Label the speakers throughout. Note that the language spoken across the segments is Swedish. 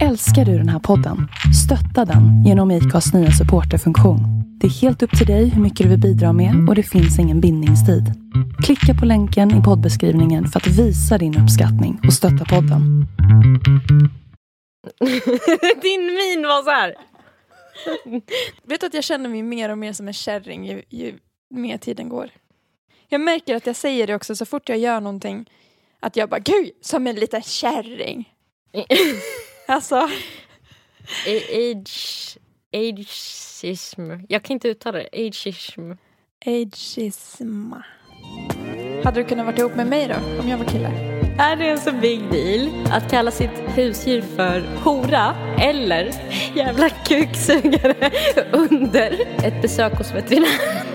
Speaker 1: Älskar du den här podden? Stötta den genom IKAs nya supporterfunktion. Det är helt upp till dig hur mycket du vill bidra med och det finns ingen bindningstid. Klicka på länken i poddbeskrivningen för att visa din uppskattning och stötta podden.
Speaker 2: Din min var så här.
Speaker 3: Vet du att jag känner mig mer och mer som en kärring ju, ju mer tiden går. Jag märker att jag säger det också så fort jag gör någonting. Att jag bara, gud, som en liten kärring. Alltså,
Speaker 2: Age... Ageism. Jag kan inte uttala det. Ageism.
Speaker 3: ageism. Hade du kunnat vara ihop med mig då, om jag var kille?
Speaker 2: Är det en så big deal att kalla sitt husdjur för hora eller jävla kuksugare under ett besök hos veterinären?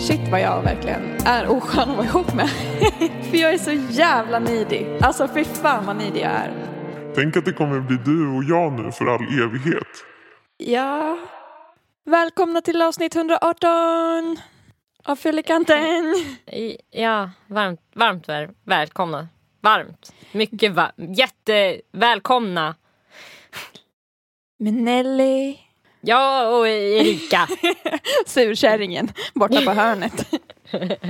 Speaker 3: Shit vad jag verkligen är oskön att vara ihop med. För jag är så jävla nidig. Alltså fy fan vad nidig jag är.
Speaker 4: Tänk att det kommer bli du och jag nu för all evighet.
Speaker 3: Ja. Välkomna till avsnitt 118 av Fyllekanten.
Speaker 2: Ja, varmt, varmt väl, välkomna. Varmt. Mycket varmt. Jättevälkomna.
Speaker 3: Med Nelly.
Speaker 2: Ja, och Erika.
Speaker 3: Surkärringen borta på hörnet.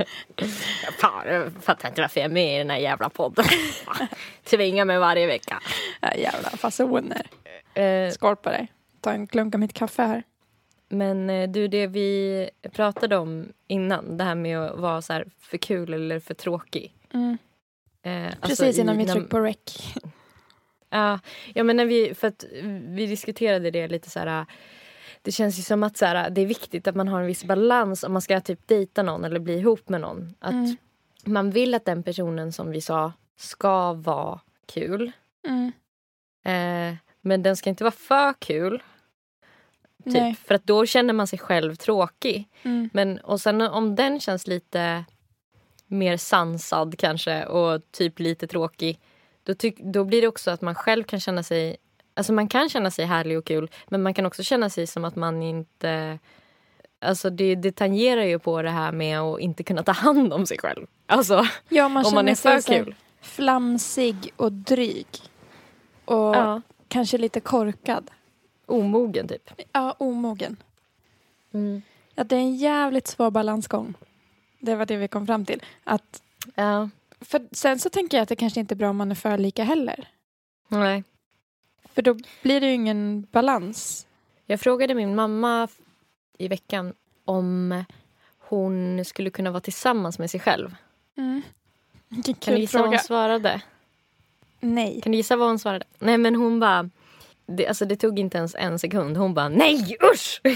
Speaker 2: Fan, jag fattar inte varför jag är med i den här jävla podden. Tvingar mig varje vecka.
Speaker 3: Ja, jävla fasoner.
Speaker 2: Eh,
Speaker 3: Skål på dig. Ta en klunk av mitt kaffe här.
Speaker 2: Men eh, du, det vi pratade om innan, det här med att vara så här för kul eller för tråkig.
Speaker 3: Mm.
Speaker 2: Eh, alltså
Speaker 3: Precis
Speaker 2: i-
Speaker 3: innan vi
Speaker 2: när-
Speaker 3: tryckte på rec.
Speaker 2: Ja, ja men när vi, för att vi diskuterade det lite så här. Det känns ju som att så här, det är viktigt att man har en viss balans om man ska typ dejta någon eller bli ihop med någon. Att
Speaker 3: Mm.
Speaker 2: man vill att den personen som vi sa ska vara kul.
Speaker 3: Mm.
Speaker 2: Eh, men den ska inte vara för kul. Typ,
Speaker 3: Nej.
Speaker 2: för att då känner man sig själv tråkig.
Speaker 3: Mm.
Speaker 2: Men och sen om den känns lite mer sansad kanske och typ lite tråkig. Då, tyck, då blir det också att man själv kan känna sig Alltså man kan känna sig härlig och kul men man kan också känna sig som att man inte Alltså det, det tangerar ju på det här med att inte kunna ta hand om sig själv. Alltså
Speaker 3: Ja, man
Speaker 2: om man är för kul.
Speaker 3: Flamsig och dryg. Och
Speaker 2: Ja,
Speaker 3: kanske lite korkad.
Speaker 2: omogen typ.
Speaker 3: Ja, omogen.
Speaker 2: Mm.
Speaker 3: Ja, det är en jävligt svår balansgång. Det var det vi kom fram till. Att,
Speaker 2: Ja,
Speaker 3: för sen så tänker jag att det kanske inte är bra om man är för lika heller.
Speaker 2: nej.
Speaker 3: För då blir det ju ingen balans.
Speaker 2: Jag frågade min mamma i veckan om hon skulle kunna vara tillsammans med sig själv.
Speaker 3: Mm.
Speaker 2: Kan du gissa vad
Speaker 3: fråga.
Speaker 2: hon svarade?
Speaker 3: Nej.
Speaker 2: Kan du gissa vad hon svarade? Nej men hon bara det, alltså det tog inte ens en sekund. Hon bara nej usch!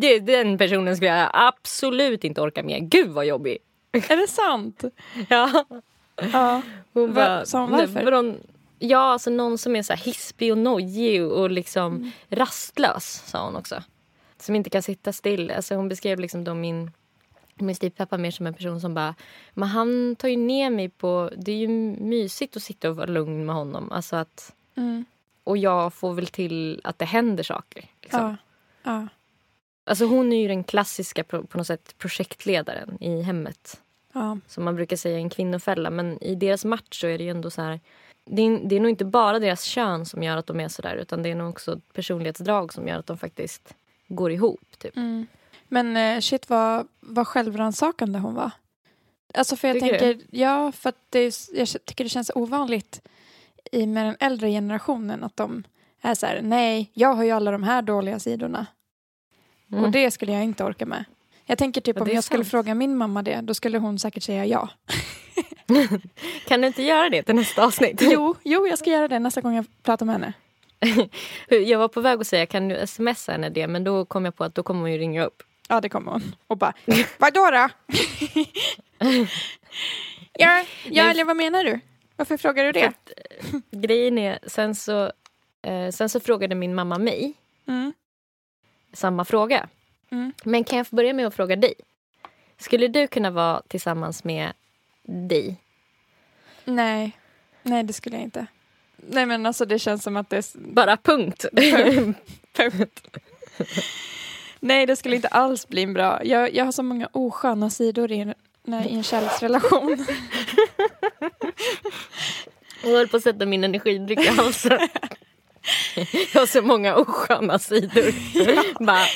Speaker 2: Det, den personen skulle jag absolut inte orka med. Gud vad jobbig.
Speaker 3: Är det sant?
Speaker 2: Ja.
Speaker 3: Ja.
Speaker 2: Hon bara,
Speaker 3: sa hon
Speaker 2: "Nej,
Speaker 3: varför?"
Speaker 2: vadå?" ja, alltså någon som är så hispig och nojig och liksom
Speaker 3: Mm.
Speaker 2: rastlös sa hon också. Som inte kan sitta still. Alltså hon beskrev liksom då min, min styvpappa mer som en person som bara men han tar ju ner mig på... Det är ju mysigt att sitta och vara lugn med honom. Alltså att,
Speaker 3: Mm.
Speaker 2: och jag får väl till att det händer saker. Liksom.
Speaker 3: Ja. ja.
Speaker 2: Alltså hon är ju den klassiska på något sätt projektledaren i hemmet.
Speaker 3: Ja.
Speaker 2: Som man brukar säga en kvinnofälla. Men i deras match så är det ju ändå så här. Det är, det är nog inte bara deras kön som gör att de är så där. Utan det är nog också personlighetsdrag som gör att de faktiskt går ihop. Typ.
Speaker 3: Mm. Men eh, shit vad, vad självrannsakande hon var. Alltså för jag
Speaker 2: Tycker du?
Speaker 3: tänker, ja för det jag tycker det känns ovanligt i med den äldre generationen att de är så här, nej, jag har ju alla de här dåliga sidorna.
Speaker 2: Mm.
Speaker 3: Och det skulle jag inte orka med. Jag tänker typ om jag skulle
Speaker 2: sant.
Speaker 3: fråga min mamma det, då skulle hon säkert säga ja.
Speaker 2: Kan du inte göra det till nästa avsnitt?
Speaker 3: Jo, jo, jag ska göra det nästa gång jag pratar med henne.
Speaker 2: Jag var på väg att säga kan du smsa henne det. Men då kom jag på att då kommer hon ju ringa upp.
Speaker 3: Ja, det kommer hon. Och bara, vadå då? ja, ja, eller vad menar du? Varför frågar du det?
Speaker 2: Grejen är, sen så, eh, sen så frågade min mamma mig
Speaker 3: Mm.
Speaker 2: samma fråga.
Speaker 3: Mm.
Speaker 2: Men kan jag få börja med att fråga dig? Skulle du kunna vara tillsammans med dig?
Speaker 3: Nej, nej det skulle jag inte. Nej men alltså det känns som att det är...
Speaker 2: Bara punkt.
Speaker 3: Punkt. Nej det skulle inte alls bli en bra. Jag, jag har så många osköna sidor i en, i en kärleksrelation.
Speaker 2: Jag höll på att sätta min energidryck i halsen. Jag har så många osköna sidor. Bara,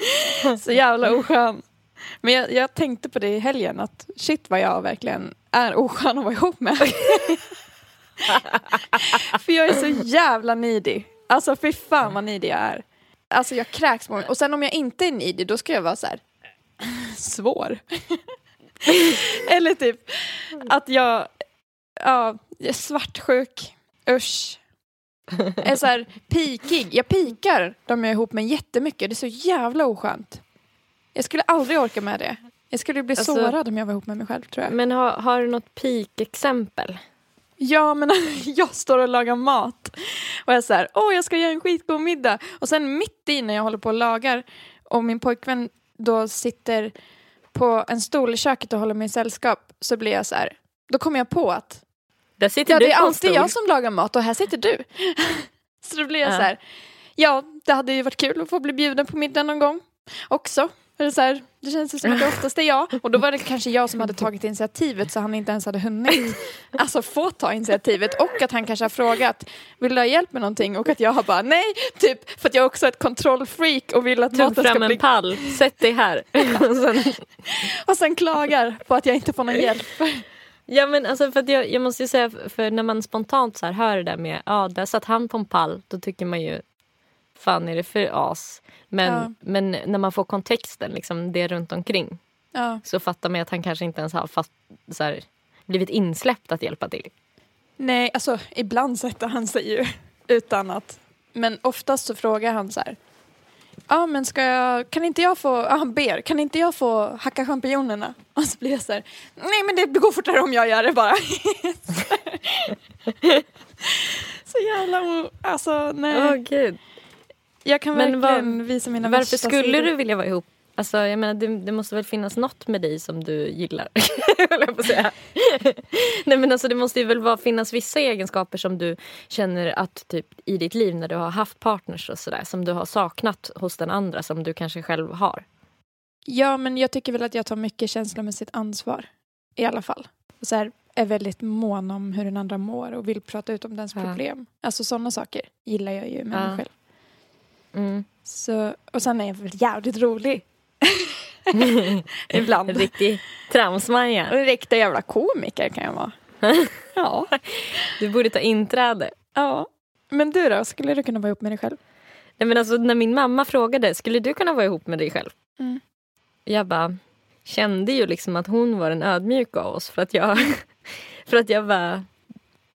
Speaker 3: Så jävla oskön. Men jag, jag tänkte på det i helgen att shit vad jag verkligen är oskön att vara ihop med. För jag är så jävla nidig. Alltså fy fan vad nidig jag är. Alltså jag kräks på mig. Och sen om jag inte är nidig, då ska jag vara så här svår. Eller typ att jag, ja, jag är svartsjuk. Usch. Är så här pikig. Jag pikar de jag är ihop med jättemycket. Det är så jävla oskönt. Jag skulle aldrig orka med det. Jag skulle bli
Speaker 2: Alltså-
Speaker 3: sårad om jag var ihop med mig själv tror jag.
Speaker 2: men har, har du något peak-exempel?
Speaker 3: Ja, men jag står och lagar mat och jag är så här, åh jag ska göra en skitgod middag. Och sen mitt i när jag håller på och lagar och min pojkvän då sitter på en stol i köket och håller mig i sällskap så blir jag så här, då kommer jag på att
Speaker 2: Där sitter
Speaker 3: ja,
Speaker 2: du
Speaker 3: det är alltid jag som lagar mat och här sitter du. så då blir jag
Speaker 2: Ja.
Speaker 3: så här, ja det hade ju varit kul att få bli bjuden på middag någon gång också. Eller så här, det känns som att det oftast är jag. Och då var det kanske jag som hade tagit initiativet så han inte ens hade hunnit alltså, få ta initiativet. Och att han kanske har frågat, vill du ha hjälp med någonting? Och att jag har bara nej, typ för att jag också är ett kontrollfreak och vill att maten ska
Speaker 2: fram
Speaker 3: bli...
Speaker 2: en pall, sätt dig här. Och sen,
Speaker 3: Och sen klagar på att jag inte får någon hjälp.
Speaker 2: Ja men alltså för att jag, jag måste ju säga, för när man spontant så hör det där med, ja där satt han på en pall, då tycker man ju, fan är det för as? Men,
Speaker 3: Ja.
Speaker 2: men när man får kontexten, liksom det runt omkring
Speaker 3: Ja.
Speaker 2: så fattar man att han kanske inte ens har fast, så här, blivit insläppt att hjälpa till.
Speaker 3: Nej, alltså ibland sätter han sig ju utan att... Men oftast så frågar han så här. Ja, men ska jag... Kan inte jag få... Ja, han ber. Kan inte jag få hacka champinjonerna? Och så blir jag så här. Nej, men det går fortare om jag gör det bara. så jävla... Alltså, nej.
Speaker 2: Gud.
Speaker 3: jag kan
Speaker 2: men
Speaker 3: verkligen
Speaker 2: vad-
Speaker 3: visa mina
Speaker 2: Varför skulle
Speaker 3: sidor.
Speaker 2: du vilja vara ihop? Alltså, jag menar, det, det måste väl finnas något med dig som du gillar? jag på säga. Nej, men alltså, det måste ju väl vara, finnas vissa egenskaper som du känner att typ, i ditt liv när du har haft partners och sådär som du har saknat hos den andra som du kanske själv har.
Speaker 3: Ja, men jag tycker väl att jag tar mycket känslomässigt ansvar. I alla fall. Och så här, är väldigt mån om hur den andra mår och vill prata ut om dens
Speaker 2: Ja.
Speaker 3: problem. Alltså sådana saker gillar jag ju med
Speaker 2: Ja.
Speaker 3: mig själv.
Speaker 2: Mm.
Speaker 3: Så, och sen är jag väl jävligt rolig. Ibland.
Speaker 2: En riktig tramsmaja.
Speaker 3: En riktig jävla komiker kan jag vara. ja.
Speaker 2: Du borde ta inträde.
Speaker 3: ja. Men du då, skulle du kunna vara ihop med dig själv?
Speaker 2: Nej, men alltså, när min mamma frågade, skulle du kunna vara ihop med dig själv?
Speaker 3: Mm.
Speaker 2: Jag bara kände ju liksom att hon var den ödmjuka av oss för att jag, för att jag bara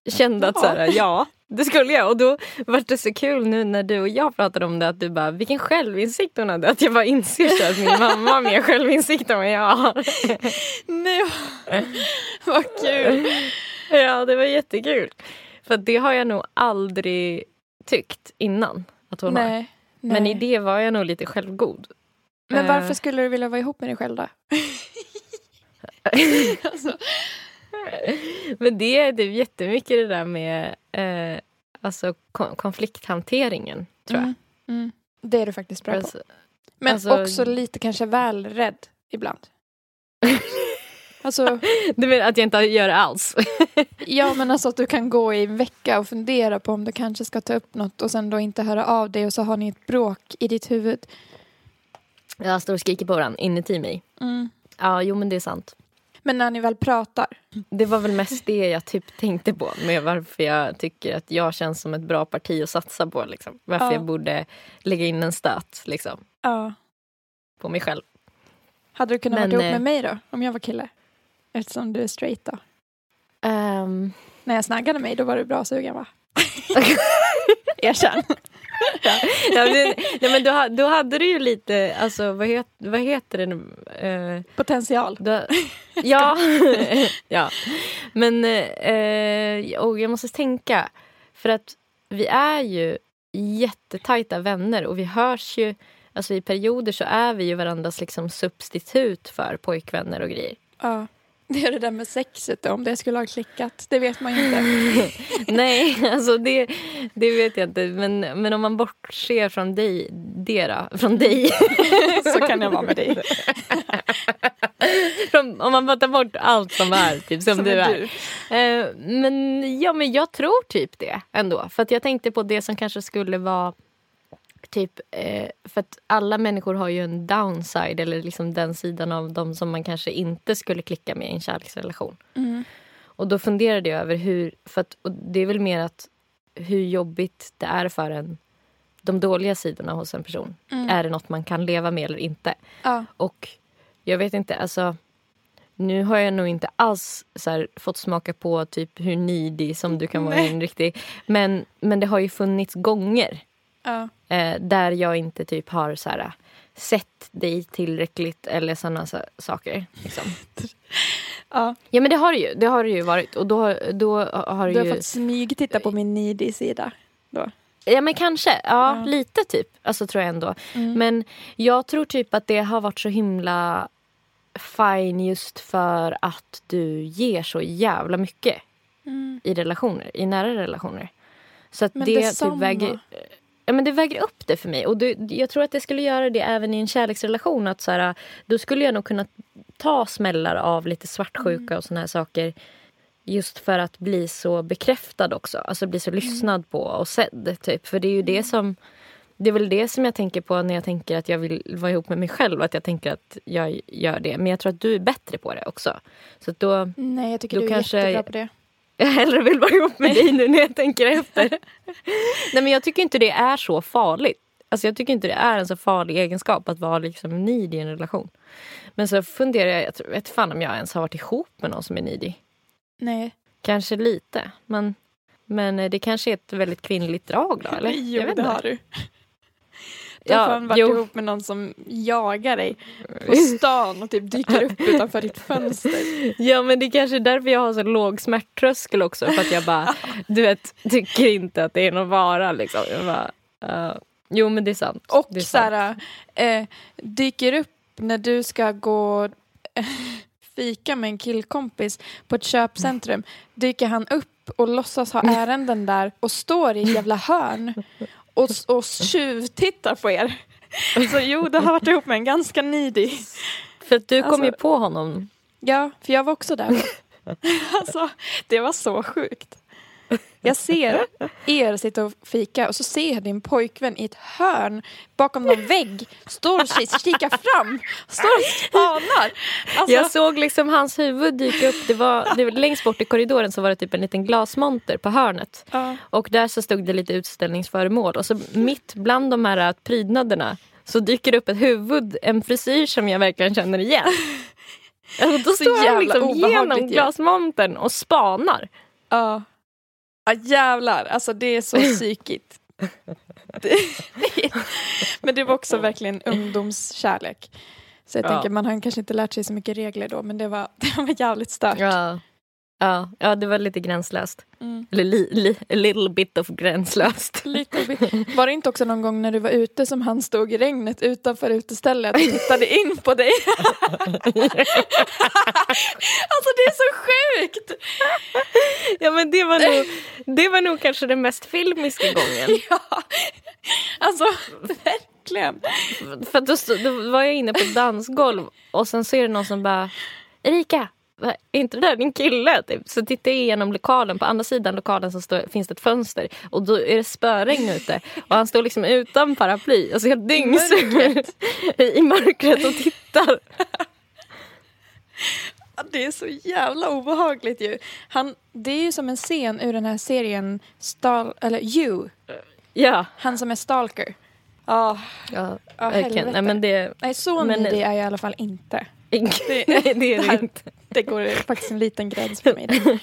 Speaker 2: kände att
Speaker 3: Ja.
Speaker 2: så här, ja, det skulle jag. Och då var det så kul nu när du och jag pratade om det att du bara, vilken självinsikt hon hade. Att jag bara inser att min mamma har mer självinsikt än vad jag har.
Speaker 3: Nej, vad kul.
Speaker 2: Ja, det var jättekul. För det har jag nog aldrig tyckt innan att hon har.
Speaker 3: Nej.
Speaker 2: Men
Speaker 3: nej.
Speaker 2: i det var jag nog lite självgod.
Speaker 3: Men
Speaker 2: Eh.
Speaker 3: varför skulle du vilja vara ihop med dig själv då? alltså,
Speaker 2: Men det är typ jättemycket det där med eh, alltså kon- konflikthanteringen, tror jag.
Speaker 3: mm, mm. Det är du faktiskt bra på.
Speaker 2: Alltså,
Speaker 3: Men
Speaker 2: alltså-
Speaker 3: också lite kanske väl rädd ibland. Alltså,
Speaker 2: du menar att jag inte gör det alls?
Speaker 3: ja men alltså att du kan gå i en vecka och fundera på om du kanske ska ta upp något och sen då inte höra av dig och så har ni ett bråk i ditt huvud.
Speaker 2: jag står och skriker på varandra inuti mig.
Speaker 3: Mm.
Speaker 2: Ja, jo men det är sant.
Speaker 3: Men när ni väl pratar.
Speaker 2: Det var väl mest det jag typ tänkte på med varför jag tycker att jag känns som ett bra parti att satsa på. Liksom. Varför
Speaker 3: Ja.
Speaker 2: jag borde lägga in en stöt liksom,
Speaker 3: Ja.
Speaker 2: på mig själv.
Speaker 3: Hade du kunnat
Speaker 2: Men,
Speaker 3: vara ihop
Speaker 2: eh,
Speaker 3: med mig då? Om jag var kille? Eftersom du är straight då.
Speaker 2: Ehm,
Speaker 3: När jag snaggade mig då var du bra sugen va? Erkänn.
Speaker 2: Ja, men, nej, men då, då hade du ju lite, alltså vad, het, vad heter det nu? Eh,
Speaker 3: Potential.
Speaker 2: Då, ja. ja. Men eh, och jag måste tänka. För att vi är ju jättetajta vänner och vi hörs ju. Alltså i perioder så är vi ju varandras liksom substitut för pojkvänner och grejer.
Speaker 3: Ja. Det är det där med sexet då, om det skulle ha klickat. Det vet man ju inte.
Speaker 2: Nej, alltså det, det vet jag inte. Men, men om man bortser från dig, då, från dig.
Speaker 3: Så kan jag vara med dig.
Speaker 2: Från, om man bara tar bort allt som är typ som,
Speaker 3: Som
Speaker 2: du
Speaker 3: är
Speaker 2: är. Eh, men ja, men jag tror typ det ändå. För att jag tänkte på det som kanske skulle vara typ eh, för att alla människor har ju en downside eller liksom den sidan av dem som man kanske inte skulle klicka med i en kärleksrelation.
Speaker 3: Mm.
Speaker 2: Och då funderade jag över hur, för att, och det är väl mer att hur jobbigt det är för en de dåliga sidorna hos en person.
Speaker 3: Mm.
Speaker 2: Är det något man kan leva med eller inte?
Speaker 3: Ja.
Speaker 2: Och jag vet inte, alltså nu har jag nog inte alls här, fått smaka på typ hur needy som du kan vara en riktig. Men, men det har ju funnits gånger
Speaker 3: Ja.
Speaker 2: eh, där jag inte typ har så här, sett dig tillräckligt eller såna sa- saker. Liksom.
Speaker 3: Ja.
Speaker 2: Ja men det har det ju, det har det ju varit. Och då, då har
Speaker 3: Du har
Speaker 2: ju...
Speaker 3: fått smygtitta på min needy-sida. Då.
Speaker 2: Ja men kanske, ja,
Speaker 3: Ja.
Speaker 2: lite typ. Alltså tror jag ändå.
Speaker 3: Mm.
Speaker 2: Men jag tror typ att det har varit så himla fine just för att du ger så jävla mycket
Speaker 3: Mm.
Speaker 2: i relationer, i nära relationer. Så att
Speaker 3: Men
Speaker 2: det typ
Speaker 3: detsamma.
Speaker 2: väger, ja, men det väger upp det för mig. Och det, jag tror att det skulle göra det även i en kärleksrelation. Att så här, då skulle jag nog kunna ta smällar av lite svartsjuka
Speaker 3: Mm.
Speaker 2: och såna här saker. Just för att bli så bekräftad också. Alltså bli så
Speaker 3: Mm.
Speaker 2: lyssnad på och sedd. Typ. För det är ju det som det är väl det som jag tänker på när jag tänker att jag vill vara ihop med mig själv. Att jag tänker att jag gör det. Men jag tror att du är bättre på det också. Så då
Speaker 3: Nej, jag tycker
Speaker 2: Då
Speaker 3: du är
Speaker 2: kanske-
Speaker 3: jättebra på det.
Speaker 2: Jag hellre vill vara ihop med dig nu när jag tänker efter. Nej men jag tycker inte det är så farligt. Alltså jag tycker inte det är en så farlig egenskap att vara liksom needy i en relation. Men så funderar jag, jag vet fan om jag ens har varit ihop med någon som är needy.
Speaker 3: Nej.
Speaker 2: Kanske lite. Men, men eh, det kanske är ett väldigt kvinnligt drag då eller?
Speaker 3: Jo,
Speaker 2: jag vet
Speaker 3: det
Speaker 2: inte.
Speaker 3: har du. Du har
Speaker 2: Ja,
Speaker 3: fan varit
Speaker 2: jo.
Speaker 3: ihop med någon som jagar dig på stan och typ dyker upp utanför ditt fönster.
Speaker 2: Ja men det är kanske är därför jag har så låg smärttröskel också. För att jag bara, du vet, tycker inte att det är någon vara liksom. Bara, eh, jo men det är sant.
Speaker 3: Och
Speaker 2: det är sant.
Speaker 3: här, eh, dyker upp när du ska gå fika med en killkompis på ett köpcentrum. Dyker han upp och låtsas ha ärenden där och står i ett jävla hörn och, och tjuvtittar på er. Så jo, du har varit ihop med en ganska needy.
Speaker 2: För att du kom
Speaker 3: Alltså-
Speaker 2: ju på honom.
Speaker 3: Ja, för jag var också där. Alltså, det var så sjukt. Jag ser er sitta och fika och så ser jag din pojkvän i ett hörn bakom någon vägg. Står och ki- kikar fram. Står och spanar. Alltså,
Speaker 2: Jag såg liksom hans huvud dyka upp. Det var, det var, längst bort i korridoren så var det typ en liten glasmonter på hörnet.
Speaker 3: ja.
Speaker 2: Och där så stod det lite utställningsföremål. Och så mitt bland de här prydnaderna så dyker det upp ett huvud, en frisyr som jag verkligen känner igen. Alltså, då
Speaker 3: Så
Speaker 2: står han liksom genom glasmontern och spanar.
Speaker 3: Ja. Ja, jävlar. Alltså det är så psykigt. Det, men det var också verkligen ungdomskärlek. Så jag
Speaker 2: Ja.
Speaker 3: tänker, man har kanske inte lärt sig så mycket regler då, men det var, det var jävligt stört.
Speaker 2: Ja. Ja, ja, det var lite gränslöst.
Speaker 3: Mm.
Speaker 2: Eller li, li, a little bit of gränslöst.
Speaker 3: Lite bit. Var det inte också någon gång när du var ute som han stod i regnet utanför utestället och tittade in på dig? alltså det är så sjukt!
Speaker 2: Ja men det var nog, det var nog kanske den mest filmiska gången.
Speaker 3: Ja. Alltså verkligen.
Speaker 2: För då, då var jag inne på dansgolv och sen så är det någon som bara Erika, är inte det där din kille? Typ. Så tittar jag igenom lokalen, på andra sidan lokalen så står, finns det ett fönster och då är det spöregn ute och han står liksom utan paraply, alltså helt dyngsur i mörkret och tittar.
Speaker 3: Det är så jävla obehagligt ju. Han, det är ju som en scen ur den här serien Stal, eller You.
Speaker 2: Ja,
Speaker 3: Han som är stalker. Ja,
Speaker 2: ja verkligen.
Speaker 3: helvete.
Speaker 2: Nej, men det,
Speaker 3: Nej, så
Speaker 2: men-
Speaker 3: needy är jag i alla fall inte.
Speaker 2: det, nej, det är det inte.
Speaker 3: Det går faktiskt en liten gräns för mig. där.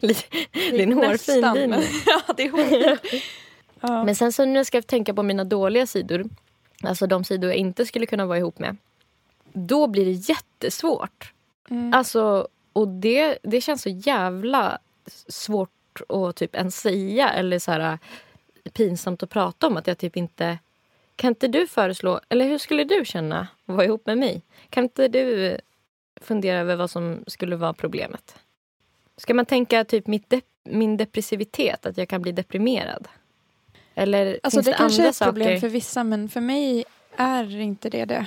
Speaker 2: Det är en hårfin linje.
Speaker 3: Ja, det är hårfint. Ja.
Speaker 2: Men sen så ska jag tänka på mina dåliga sidor. Alltså de sidor jag inte skulle kunna vara ihop med. Då blir det jättesvårt.
Speaker 3: Mm.
Speaker 2: Alltså, och det, det känns så jävla svårt att typ ens säga eller så här pinsamt att prata om att jag typ inte... Kan inte du föreslå, eller hur skulle du känna att vara ihop med mig? Kan inte du fundera över vad som skulle vara problemet? Ska man tänka typ mitt dep- min depressivitet, att jag kan bli deprimerad? Eller
Speaker 3: Alltså
Speaker 2: finns
Speaker 3: det
Speaker 2: det,
Speaker 3: kanske är ett problem för vissa men för mig är inte det det.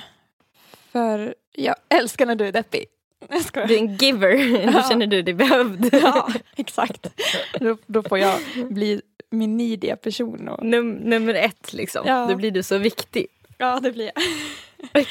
Speaker 3: För jag älskar när du är deppig.
Speaker 2: Du är en giver. Då
Speaker 3: Ja.
Speaker 2: känner du dig behövd.
Speaker 3: Ja, exakt. Då, då får jag bli min nidiga person. Och,
Speaker 2: Num nummer ett liksom.
Speaker 3: Ja.
Speaker 2: Då blir du så viktig.
Speaker 3: ja, det blir jag.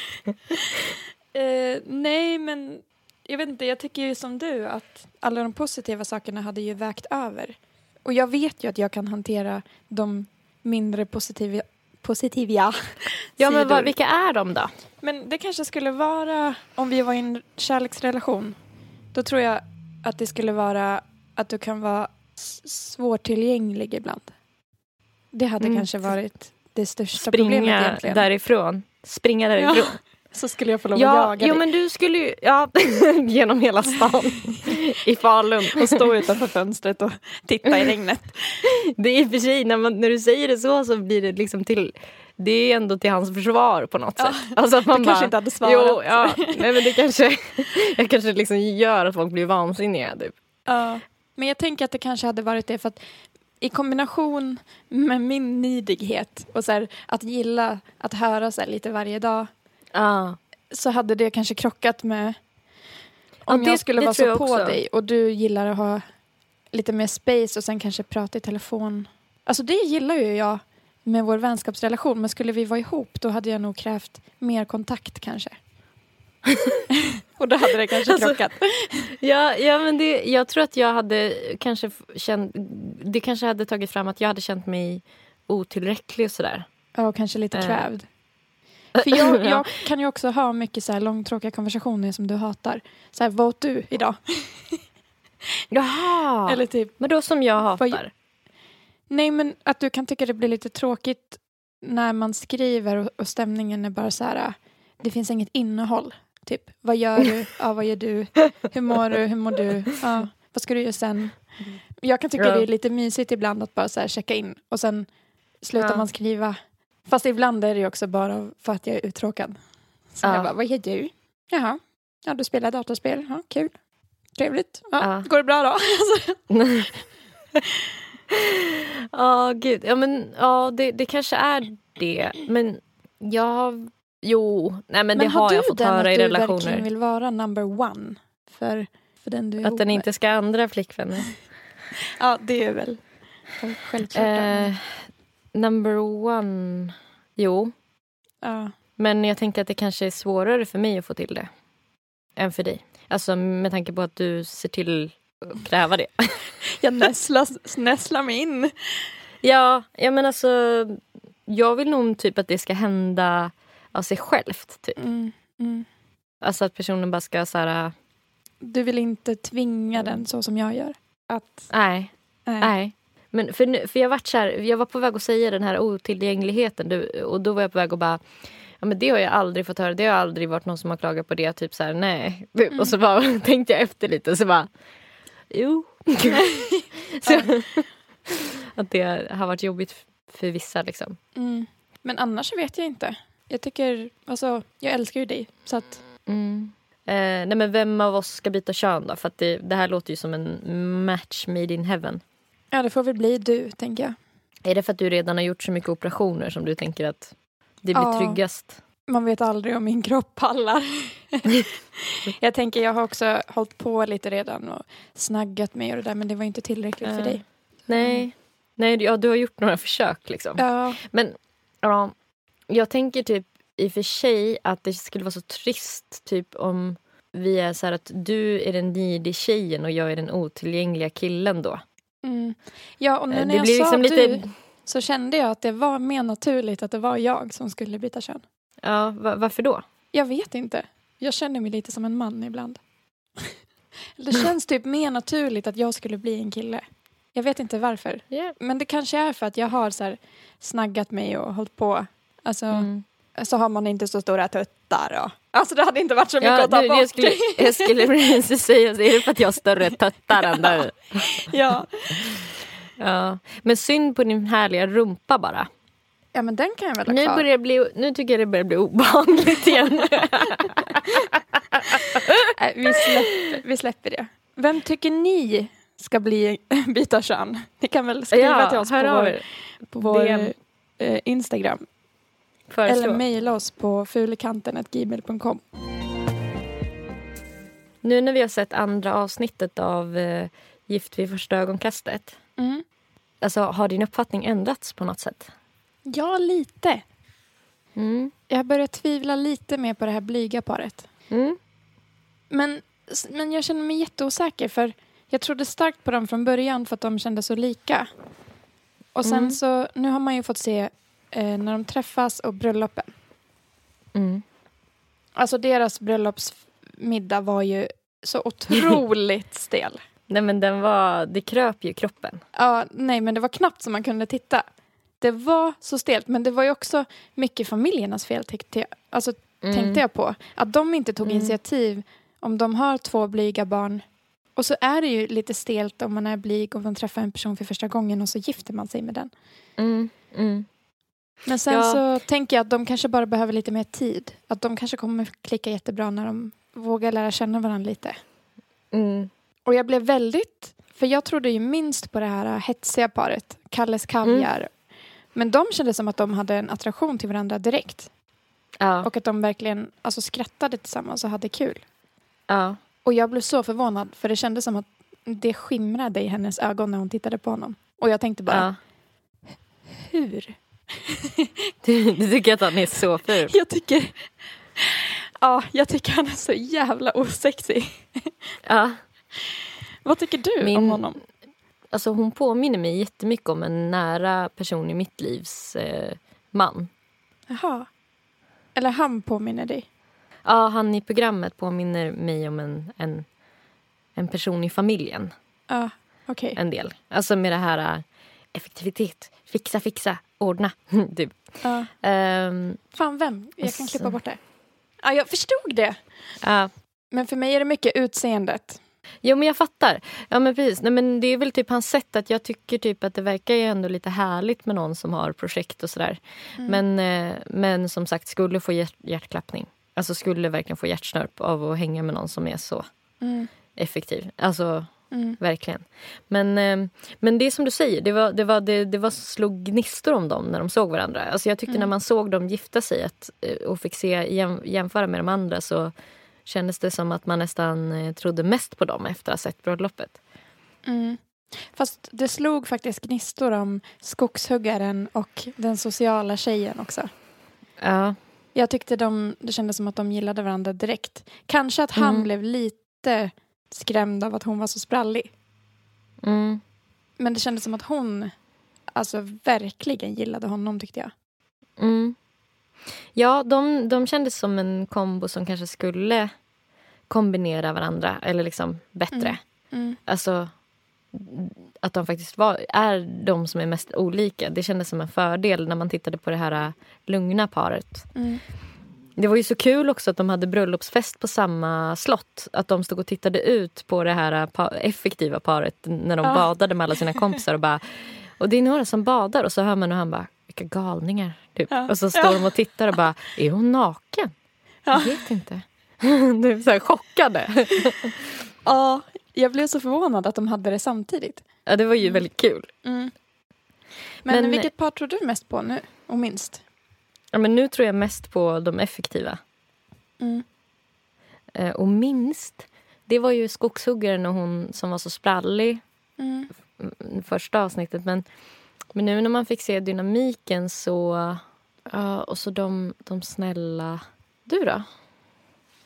Speaker 3: Eh, nej, men jag vet inte, jag tycker ju som du att alla de positiva sakerna hade ju vägt över. Och jag vet ju att jag kan hantera de mindre positiva, positiva
Speaker 2: Ja men
Speaker 3: sidor.
Speaker 2: vad, vilka är de då?
Speaker 3: Men det kanske skulle vara, om vi var i en kärleksrelation, då tror jag att det skulle vara att du kan vara svårtillgänglig ibland. Det hade
Speaker 2: Mm.
Speaker 3: kanske varit det största problemet
Speaker 2: Springa
Speaker 3: egentligen.
Speaker 2: därifrån. Springa därifrån.
Speaker 3: Så skulle jag få lov att
Speaker 2: Ja,
Speaker 3: jaga
Speaker 2: jo
Speaker 3: dig
Speaker 2: men du skulle ju, ja, genom hela stan i Falun.
Speaker 3: och stå utanför fönstret och titta i regnet.
Speaker 2: Det är i och för sig, när, man, när du säger det så så blir det liksom till, det är ändå till hans försvar på något
Speaker 3: Ja,
Speaker 2: sätt. Alltså att man
Speaker 3: Du
Speaker 2: bara,
Speaker 3: kanske inte hade svarat.
Speaker 2: Jo, ja, nej men det kanske, jag kanske liksom gör att folk blir vansinniga typ.
Speaker 3: Ja. Men jag tänker att det kanske hade varit det för att i kombination med min nidighet och så här, att gilla att höra så lite varje dag
Speaker 2: Ja.
Speaker 3: så hade det kanske krockat med
Speaker 2: Ja,
Speaker 3: om
Speaker 2: det-
Speaker 3: jag skulle
Speaker 2: det
Speaker 3: vara så på
Speaker 2: också.
Speaker 3: dig och du gillar att ha lite mer space och sen kanske prata i telefon. Alltså det gillar ju jag med vår vänskapsrelation men skulle vi vara ihop då hade jag nog krävt mer kontakt kanske. och då hade det kanske
Speaker 2: Alltså,
Speaker 3: krockat.
Speaker 2: Ja, ja men det, jag tror att jag hade kanske känt, det kanske hade tagit fram att jag hade känt mig otillräcklig och sådär.
Speaker 3: Ja, och kanske lite
Speaker 2: Eh.
Speaker 3: För jag,
Speaker 2: Ja.
Speaker 3: jag kan ju också ha mycket så här långtråkiga konversationer som du hatar. Så här, vad åt du idag?
Speaker 2: Jaha!
Speaker 3: Eller typ,
Speaker 2: men då som jag
Speaker 3: Vad-
Speaker 2: hatar.
Speaker 3: nej men att du kan tycka det blir lite tråkigt när man skriver och, och stämningen är bara så här, det finns inget innehåll. Typ, vad gör du? Ja, vad gör du? Hur mår du? Hur mår du? Ja, vad ska du göra sen? Jag kan tycka
Speaker 2: Ja.
Speaker 3: det är lite mysigt ibland att bara så här checka in och sen slutar
Speaker 2: Ja.
Speaker 3: man skriva. Fast ibland är det också bara för att jag är uttråkad. Så
Speaker 2: Ja.
Speaker 3: jag bara, vad gör du? Jaha, ja du spelar datorspel, ja kul. Trevligt. Ja,
Speaker 2: Ja.
Speaker 3: Går det bra då?
Speaker 2: Ja, gud. Ja, men ja, det, det kanske är det. Men jag... Jo, nej men, det har jag fått
Speaker 3: den
Speaker 2: höra
Speaker 3: att
Speaker 2: i
Speaker 3: du
Speaker 2: relationer.
Speaker 3: verkligen vill vara number one för, för den du är
Speaker 2: Att den inte ska andra flickvänner.
Speaker 3: Ja, det är väl självklart.
Speaker 2: Eh, number one... Jo.
Speaker 3: ja.
Speaker 2: Men jag tänker att det kanske är svårare för mig att få till det. Än för dig. Alltså med tanke på att du ser till att kräva det.
Speaker 3: Jag nästlar, nästlar mig in.
Speaker 2: Ja, ja men alltså. Jag vill nog typ att det ska hända av sig självt. Typ.
Speaker 3: Mm, mm.
Speaker 2: Alltså att personen bara ska så här.
Speaker 3: Du vill inte tvinga den så som jag gör. Att,
Speaker 2: Nej,
Speaker 3: nej.
Speaker 2: nej. Men för, nu, för jag, vart så här, jag var på väg att säga den här otillgängligheten du, och då var jag på väg att bara Ja, men det har jag aldrig fått höra. Det har aldrig varit någon som har klagat på det. Typ så här, nej. Och så bara, tänkte jag efter lite och så bara Jo. så, att det har varit jobbigt för vissa liksom.
Speaker 3: Mm. Men annars vet jag inte. Jag tycker, alltså, jag älskar ju dig. Så att,
Speaker 2: Mm. Eh, nej men vem av oss ska byta kön då? För det, det här låter ju som en match made in heaven.
Speaker 3: Ja, det får väl bli du, tänker jag.
Speaker 2: Är det för att du redan har gjort så mycket operationer som du tänker att det blir
Speaker 3: Ja.
Speaker 2: tryggast?
Speaker 3: Man vet aldrig om min kropp pallar. jag tänker, jag har också hållit på lite redan och snaggat mig och det där, men det var inte tillräckligt för
Speaker 2: Ja.
Speaker 3: dig.
Speaker 2: Nej, Nej ja, du har gjort några försök liksom.
Speaker 3: Ja,
Speaker 2: Men ja, jag tänker typ i och för sig att det skulle vara så trist typ om vi är så här att du är den needy tjejen och jag är den otillgängliga killen då.
Speaker 3: Mm. ja och nu
Speaker 2: Eh,
Speaker 3: när
Speaker 2: det
Speaker 3: jag
Speaker 2: blir
Speaker 3: sa
Speaker 2: liksom
Speaker 3: du
Speaker 2: lite...
Speaker 3: så kände jag att det var mer naturligt att det var jag som skulle byta kön.
Speaker 2: Ja, va- varför då?
Speaker 3: Jag vet inte. Jag känner mig lite som en man ibland. det känns typ mer naturligt att jag skulle bli en kille. Jag vet inte varför.
Speaker 2: Yeah.
Speaker 3: Men det kanske är för att jag har så här snaggat mig och hållit på. Alltså,
Speaker 2: Mm.
Speaker 3: Så har man inte så stora tuttar. Och... Alltså det hade inte varit så mycket
Speaker 2: Ja,
Speaker 3: att ta bort.
Speaker 2: jag, skulle, jag skulle precis säga, är det för att jag har större tuttar än du?
Speaker 3: ja.
Speaker 2: Ja. Men synd på din härliga rumpa bara.
Speaker 3: ja, men den kan jag väl ha
Speaker 2: Nu,
Speaker 3: kvar.
Speaker 2: börjar bli, nu tycker jag det börjar bli obehagligt igen.
Speaker 3: Nej, vi, släpper, vi släpper det. Vem tycker ni ska bli byta kön? Ni kan väl skriva till oss på vår, på vår eh, Instagram.
Speaker 2: Föreslå.
Speaker 3: Eller mejla oss på fulekanten.gmail.com.
Speaker 2: Nu när vi har sett andra avsnittet av eh, Gift vid första ögonkastet.
Speaker 3: Mm.
Speaker 2: Alltså, har din uppfattning ändrats på något sätt?
Speaker 3: Ja, lite.
Speaker 2: Mm.
Speaker 3: Jag börjar tvivla lite mer på det här blyga paret.
Speaker 2: Mm.
Speaker 3: Men, men jag känner mig jätteosäker för jag trodde starkt på dem från början för att de kändes så lika. Och sen
Speaker 2: Mm.
Speaker 3: så, nu har man ju fått se eh, när de träffas och bröllopen.
Speaker 2: Mm.
Speaker 3: Alltså deras bröllopsmiddag var ju så otroligt stel.
Speaker 2: Nej men den var, det kröp ju kroppen.
Speaker 3: Ja, nej men det var knappt som man kunde titta. Det var så stelt, men det var ju också mycket familjernas fel tyckte jag. Alltså
Speaker 2: Mm.
Speaker 3: tänkte jag på. Att de inte tog
Speaker 2: Mm.
Speaker 3: initiativ om de har två blyga barn. Och så är det ju lite stelt om man är blyg och man träffar en person för första gången och så gifter man sig med den.
Speaker 2: Mm. Mm.
Speaker 3: Men sen
Speaker 2: Ja.
Speaker 3: så tänker jag att de kanske bara behöver lite mer tid. Att de kanske kommer klicka jättebra när de vågar lära känna varandra lite.
Speaker 2: Mm.
Speaker 3: Och jag blev väldigt, för jag trodde ju minst på det här hetsiga paret, Kalles Kaviar. Men de kände som att de hade en attraktion till varandra direkt.
Speaker 2: Ja.
Speaker 3: Och att de verkligen alltså, skrattade tillsammans och hade kul.
Speaker 2: ja.
Speaker 3: Och jag blev så förvånad för det kändes som att det skimrade i hennes ögon när hon tittade på honom. Och jag tänkte bara, hur?
Speaker 2: Du, du tycker att han är så ful?
Speaker 3: Jag tycker, ja, jag tycker han är så jävla osexig.
Speaker 2: Ja.
Speaker 3: Vad tycker du om
Speaker 2: Min-
Speaker 3: honom?
Speaker 2: Alltså hon påminner mig jättemycket om en nära person i mitt livs eh, man.
Speaker 3: Jaha. Eller han påminner dig?
Speaker 2: Ja, han i programmet påminner mig om en, en, en person i familjen
Speaker 3: Ja, okej.
Speaker 2: en del. Alltså med det här eh, effektivitet, fixa, fixa, ordna. typ.
Speaker 3: Ja.
Speaker 2: Ehm,
Speaker 3: Fan, vem? Jag kan
Speaker 2: Alltså.
Speaker 3: klippa bort det. Ja, jag förstod det.
Speaker 2: ja.
Speaker 3: Men för mig är det mycket utseendet.
Speaker 2: Jo men jag fattar. Ja men precis. Nej, men det är väl typ hans sätt att jag tycker typ att det verkar ju ändå lite härligt med någon som har projekt och sådär.
Speaker 3: Mm.
Speaker 2: Men, eh, men som sagt skulle få hjärt- hjärtklappning. Alltså skulle verkligen få hjärtsnörp av att hänga med någon som är så
Speaker 3: Mm.
Speaker 2: effektiv. Alltså
Speaker 3: Mm.
Speaker 2: verkligen. Men, eh, men det är som du säger, det, var, det, var, det, det var slog gnistor om dem när de såg varandra. Alltså jag tyckte
Speaker 3: Mm.
Speaker 2: när man såg dem gifta sig att, eh, och fick se jäm, jämföra med de andra så kändes det som att man nästan eh, trodde mest på dem efter att ha sett bröllopet.
Speaker 3: Mm. Fast det slog faktiskt gnistor om skogshuggaren och den sociala tjejen också.
Speaker 2: Ja.
Speaker 3: Jag tyckte de, det kändes som att de gillade varandra direkt. Kanske att han
Speaker 2: Mm.
Speaker 3: blev lite skrämd av att hon var så sprallig.
Speaker 2: Mm.
Speaker 3: Men det kändes som att hon alltså verkligen gillade honom tyckte jag.
Speaker 2: Mm. Ja, de, de kändes som en kombo som kanske skulle kombinera varandra eller liksom bättre.
Speaker 3: Mm. Mm.
Speaker 2: Alltså att de faktiskt var, är de som är mest olika. Det kändes som en fördel när man tittade på det här äh, lugna paret.
Speaker 3: Mm.
Speaker 2: Det var ju så kul också att de hade bröllopsfest på samma slott. Att de stod och tittade ut på det här äh, effektiva paret när de
Speaker 3: Ja.
Speaker 2: badade med alla sina kompisar och bara och det är några som badar och så hör man hur han bara vilka galningar. Typ.
Speaker 3: Ja.
Speaker 2: Och så står
Speaker 3: Ja.
Speaker 2: de och tittar och bara är hon naken?
Speaker 3: Ja.
Speaker 2: Jag vet inte. Du är så här chockade.
Speaker 3: Ja, jag blev så förvånad att de hade det samtidigt.
Speaker 2: Ja, det var ju väldigt kul.
Speaker 3: Mm. Men,
Speaker 2: Men-
Speaker 3: vilket par tror du mest på nu och minst?
Speaker 2: Ja, men nu tror jag mest på de effektiva.
Speaker 3: Mm.
Speaker 2: Eh, och minst, det var ju skogshuggaren och hon som var så sprallig
Speaker 3: Mm.
Speaker 2: mm, första avsnittet. Men, men nu när man fick se dynamiken så... Ja, och så de, de snälla... Du då?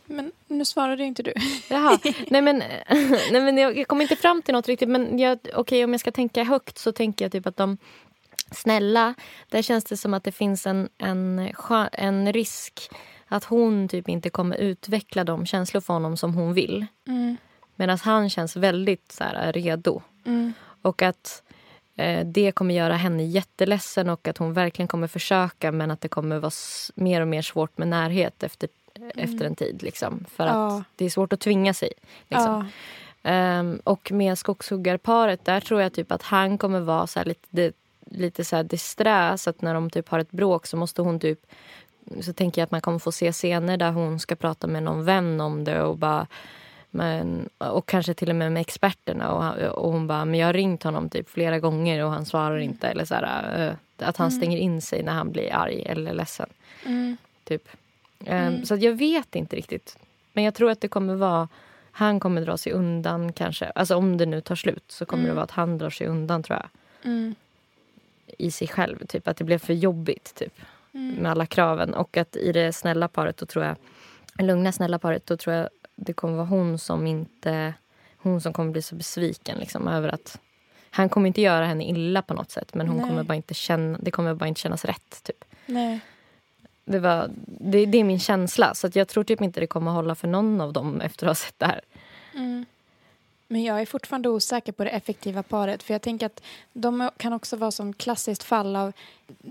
Speaker 3: Men nu svarade ju inte du.
Speaker 2: Jaha. nej, men, nej, men jag, jag kommer inte fram till något riktigt. Men jag, okej, om jag ska tänka högt så tänker jag typ att de snälla, där känns det som att det finns en, en, en risk att hon typ inte kommer utveckla de känslor för honom som hon vill.
Speaker 3: Mm.
Speaker 2: Medan han känns väldigt så här, redo.
Speaker 3: Mm.
Speaker 2: Och att eh, det kommer göra henne jätteledsen och att hon verkligen kommer försöka men att det kommer vara mer och mer svårt med närhet efter, efter en tid. Liksom, för
Speaker 3: Ja.
Speaker 2: att det är svårt att tvinga sig. Liksom.
Speaker 3: Ja.
Speaker 2: Ehm, och med skogshuggarparet, där tror jag typ att han kommer vara så här lite, det- lite så här disträ. Så att när de typ har ett bråk så måste hon typ... Så tänker jag att man kommer få se scener där hon ska prata med någon vän om det och bara Men, och kanske till och med med experterna. Och, och hon bara, men jag har ringt honom typ flera gånger och han svarar inte. Eller så här, eh, att han stänger in sig när han blir arg eller ledsen.
Speaker 3: Mm.
Speaker 2: Typ. Ehm, Så att jag vet inte riktigt. Men jag tror att det kommer vara... Han kommer dra sig undan kanske. Alltså om det nu tar slut så kommer det vara att han drar sig undan tror jag.
Speaker 3: Mm.
Speaker 2: I sig själv. Typ att det blev för jobbigt typ. Med alla kraven. Och att i det snälla paret då tror jag... Lugna snälla paret då tror jag det kommer vara hon som inte... Hon som kommer bli så besviken liksom över att... Han kommer inte göra henne illa på något sätt men hon
Speaker 3: Nej.
Speaker 2: kommer bara inte känna, det kommer bara inte kännas rätt. Typ.
Speaker 3: Nej.
Speaker 2: Det, var, det, det är min känsla. Så jag tror typ inte det kommer hålla för någon av dem efter att ha sett det här.
Speaker 3: Mm. Men jag är fortfarande osäker på det effektiva paret. För jag tänker att de kan också vara som klassiskt fall av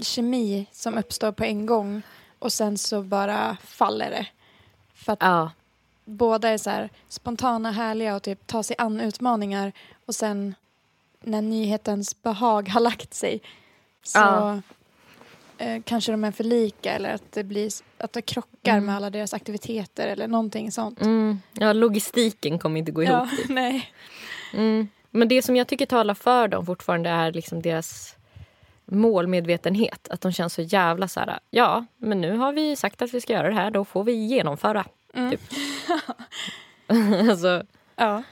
Speaker 3: kemi som uppstår på en gång och sen så bara faller det. För att
Speaker 2: Ja,
Speaker 3: båda är så här spontana, härliga och typ tar sig an utmaningar och sen när nyhetens behag har lagt sig så
Speaker 2: Ja.
Speaker 3: Eh, kanske de är för lika eller att det blir att det krockar
Speaker 2: Mm.
Speaker 3: med alla deras aktiviteter eller någonting sånt.
Speaker 2: mm, ja, logistiken kommer inte gå ihop.
Speaker 3: Ja,
Speaker 2: typ.
Speaker 3: nej.
Speaker 2: Mm. Men det som jag tycker talar för dem fortfarande är liksom deras målmedvetenhet. Att de känns så jävla så här, ja, men nu har vi sagt att vi ska göra det här, då får vi genomföra.
Speaker 3: Mm.
Speaker 2: Typ. alltså,
Speaker 3: Ja.